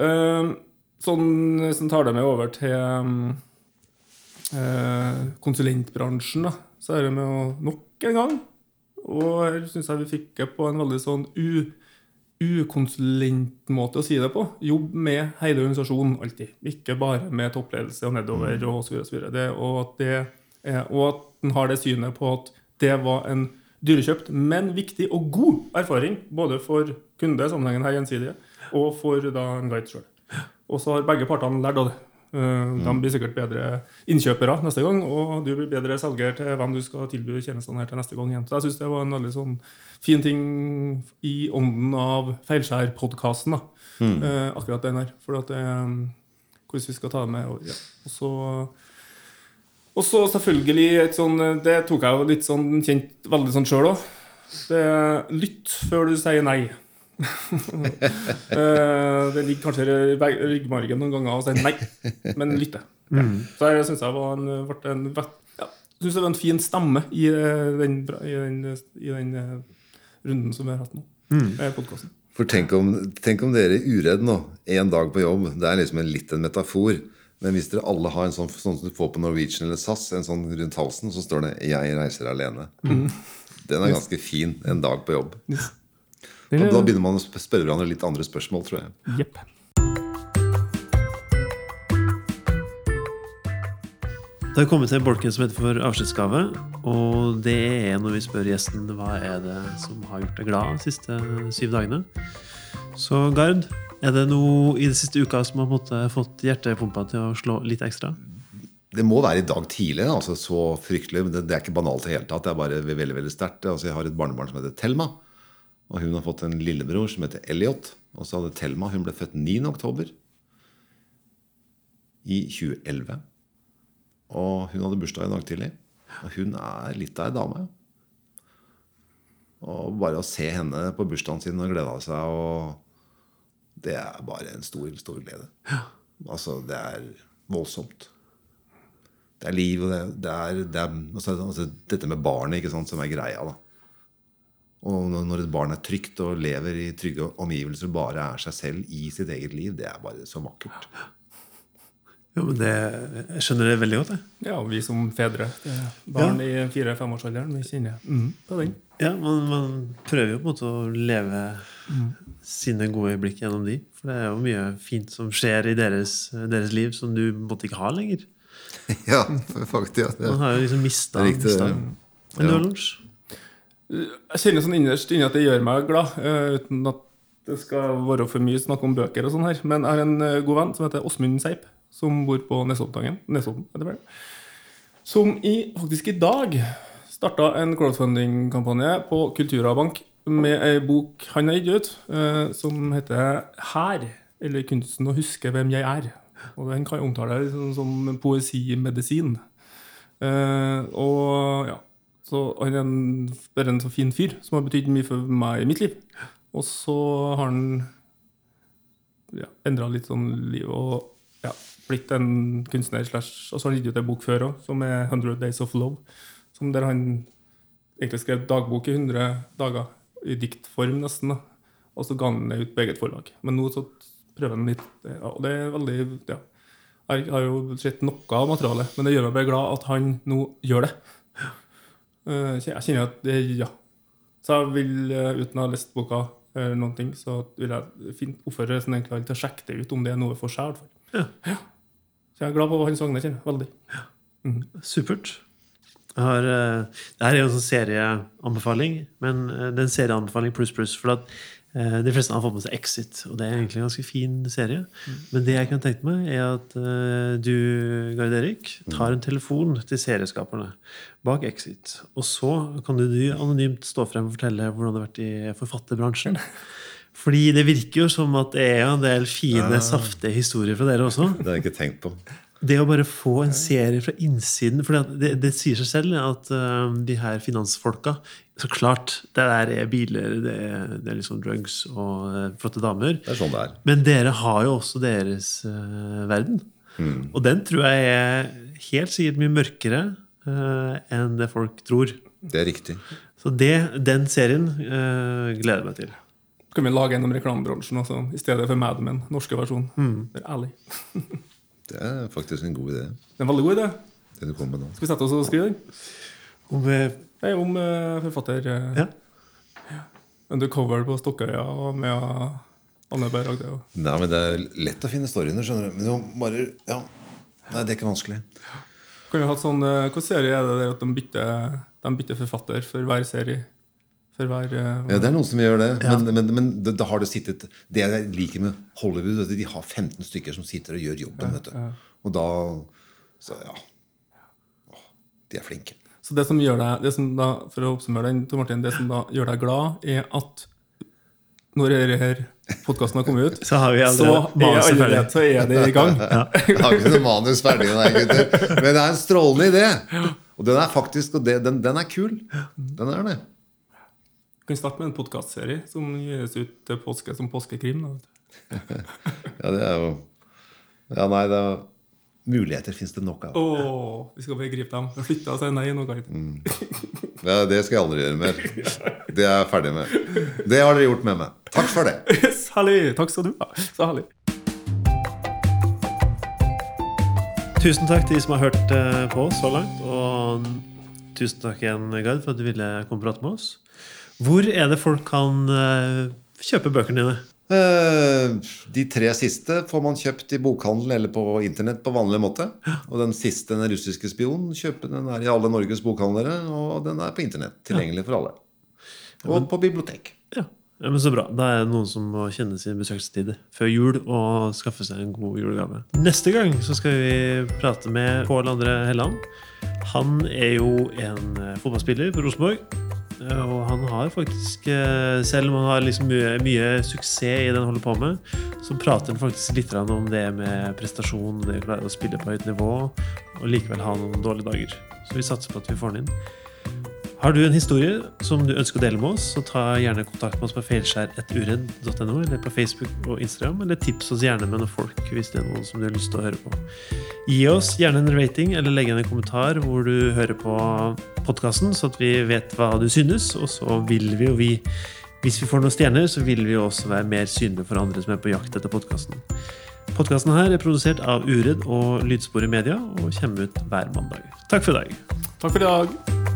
øh, Sånn sånn, tar det meg over til øh, konsulentbransjen, da, så er det med å nok en gang Og her syns jeg vi fikk det på en veldig sånn u ukonsulentmåte å si det på. Jobb med hele organisasjonen alltid. Ikke bare med toppledelse og nedover og så videre. Og, så videre. det, og, at det og at den har det synet på at det var en dyrekjøpt, men viktig og god erfaring. Både for kunde, sammenhengen her gjensidige, og for da en guide sjøl. Og så har begge partene lært av det. Eh, De blir sikkert bedre innkjøpere neste gang, og du blir bedre selger til hvem du skal tilby tjenestene her til neste gang igjen. Så jeg syns det var en veldig sånn fin ting i ånden av Feilskjær-podkasten. Eh, akkurat den her. For at det um, Hvordan vi skal ta det med. Og, ja. og så og så selvfølgelig et sånn Det tok jeg jo litt sånn kjent veldig sånn sjøl òg. Lytt før du sier nei. [laughs] Eh, det ligger kanskje i ryggmargen noen ganger å si nei, men lytte. Ja. Så jeg syns jeg var en, ble en ja, synes det var en fin stemme i eh, den, i den, i den eh, runden som vi har hatt nå. med podkasten. For tenk om, tenk om dere er uredd nå, én dag på jobb. Det er liksom en, litt en metafor. Men hvis dere alle har en sånn, sånn som du får på Norwegian eller SAS, en sånn rundt halsen, så står det 'Jeg reiser alene'. Den er ganske fin en dag på jobb. Og da begynner man å spørre hverandre litt andre spørsmål, tror jeg. Yep. Det har kommet en bolken som heter for avskjedsgave. Og det er når vi spør gjesten hva er det som har gjort deg glad de siste syv dagene. Så Gard, er det noe i den siste uka som har fått hjertepumpa til å slå litt ekstra? Det må være i dag tidlig. altså Så fryktelig. men Det, det er ikke banalt i det hele tatt. Det er bare veldig veldig sterkt. Altså, jeg har et barnebarn som heter Thelma. Og hun har fått en lillebror som heter Elliot. Og så hadde Thelma Hun ble født 9. oktober i 2011. Og hun hadde bursdag i dag tidlig. Og hun er litt av ei dame. Og bare å se henne på bursdagen sin og glede seg og Det er bare en stor, stor glede. Altså, det er voldsomt. Det er liv, og det, det er, det er altså, altså, dette med barnet ikke sant, som er greia. da. Og når et barn er trygt og lever i trygge omgivelser og bare er seg selv i sitt eget liv, det er bare så vakkert. Jo, men det, Jeg skjønner det veldig godt. Jeg. Ja, vi som fedre. Barn ja. i fire-femårsalderen, vi kjenner mm, på den. Ja, man, man prøver jo på en måte å leve sine gode øyeblikk gjennom de. For det er jo mye fint som skjer i deres, deres liv som du måtte ikke ha lenger. [laughs] ja, [laughs] faktisk. Ja, Man har jo liksom mista Det riktig, det. Men lunsj? Jeg kjenner sånn innerst inne at det gjør meg glad, eh, uten at det skal være for mye snakk om bøker og sånn her. Men jeg har en eh, god venn som heter Åsmund Seip, som bor på Nesoddtangen. Som i, faktisk i dag starta en crowdfunding-kampanje på Kultura Bank med ei bok han har gitt ut, eh, som heter Her, eller kunsten å huske hvem jeg er. Og den kan jeg omtale som, som poesimedisin. Og ja, så han er en, bare en så fin fyr som har betydd mye for meg i mitt liv. Og så har han ja, endra litt sånn liv og ja, blitt en kunstner. slash, Og så har han gitt ut en bok før òg, som er 100 Days of Love. Som der han egentlig skrev dagbok i 100 dager, i diktform nesten. da. Og så ga han det ut på eget forlag. Men nå så prøver han litt, ja, og det er veldig ja. Jeg har jo sett noe av materialet, men det gjør meg bare glad at han nå gjør det. Eh, Jeg kjenner at det, ja, Så jeg vil, eh, uten å ha lest boka, eller noen ting, så vil jeg fint oppfordre resten egentlig alle til å sjekke det ut, om det er noe for seg. hvert. Ja. Så jeg er glad på Hans Agne. kjenner Veldig. Supert. Jeg har, eh, det her er jo en sånn serieanbefaling, men det er en serieanbefaling pluss pluss. For at de fleste har fått med seg Exit, og det er egentlig en ganske fin serie. Men det jeg kunne tenkt meg, er at eh, du, Gard Erik, tar en telefon til serieskaperne bak Exit. Og så kan du, du anonymt stå frem og fortelle hvordan det har vært i forfatterbransjen. [laughs] Fordi det virker jo som at det er en del fine, saftige historier fra dere også Det har jeg ikke tenkt på. det å bare få en serie fra innsiden For det, det sier seg selv at uh, de her finansfolka Så klart, det der er biler, det er, det er liksom drugs og uh, flotte damer. Det er sånn det er. Men dere har jo også deres uh, verden. Og den tror jeg er helt sikkert mye mørkere uh, enn det folk tror. Det er riktig. Så det, den serien uh, gleder jeg meg til. Kan vi lage en om reklamebransjen også, i stedet for Mad Men, norske versjon. Det er ærlig. [laughs] Det er faktisk en god idé, Det er en veldig god idé. det du kom med nå. Skal vi sette oss og skrive den? Om er om uh, forfatter uh, ja. undercover på Stokkøya og med Anne B. Ragde. Nei, men Det er lett å finne storyene, skjønner du. Men du bare Ja. Nei, det er ikke vanskelig. Kan vi ha sånn, eh, Hvilken serie er det der at de bytter, de bytter forfatter for hver serie? For hver uh, Ja, Det er noen som gjør det, men, men, men det, det, har det sittet Det jeg liker med Hollywood, at de har 15 stykker som sitter og gjør jobben. vet du. Og da Så ja. De er flinke. Så det som gjør deg, det som da, For å oppsummere den, Tor Martin, det som da gjør deg glad, er at når denne podkasten har kommet ut, [laughs] Så har vi så er, allerede, så er det i gang. [laughs] Jeg har ikke noe manus ferdig, nei, gutter. Men det er en strålende idé. Og den er faktisk og det, den, den er kul. Den er det. Vi kan starte med en podkastserie som gis ut til påske som påskekrim. Da. [laughs] Ja, det er jo Ja, nei, det er Muligheter fins det nok av. Åh, vi skal bare gripe dem. Flytte og si nei nå, Mm. Ja, det skal jeg aldri gjøre mer. Det er jeg ferdig med. Det har dere gjort med meg. Takk for det. Særlig. Takk skal du ha. Så herlig. Tusen takk til de som har hørt eh, på oss så langt. Og tusen takk igjen, Gard, for at du ville komme og prate med oss. Hvor er det folk kan eh, kjøpe bøkene dine? Eh, De tre siste får man kjøpt i bokhandel eller på internett på vanlig måte. Og den siste, 'Den russiske spion', kjøper den er i alle Norges bokhandlere. Og den er på internett. Tilgjengelig for alle. Og på bibliotek. Ja. ja, men Så bra. Da er det noen som må kjenne sin besøkstid før jul og skaffe seg en god julegave. Neste gang så skal vi prate med Pål André Helland. Han er jo en eh, fotballspiller på Rosenborg. Eh, Og han har faktisk, eh, selv om han har liksom mye, mye suksess i det han holder på med, så prater han faktisk litt om det med prestasjon, det å klare å spille på høyt nivå, og likevel ha noen dårlige dager. Så vi satser på at vi får han inn. Har du en historie som du ønsker å dele med oss, så ta gjerne kontakt med oss på feilskjær.uredd.no, eller på Facebook og Instagram, eller tips oss gjerne med noen folk hvis det er noen som du har lyst til å høre på. Gi oss gjerne en rating, eller legg igjen en kommentar hvor du hører på podkasten, så at vi vet hva du synes, og så vil vi jo vi hvis vi får noen stjerner, så vil vi jo også være mer synlige for andre som er på jakt etter podkasten. Podkasten her er produsert av Uredd og Lydsporet Media og kommer ut hver mandag. Takk for i dag. Takk for i dag.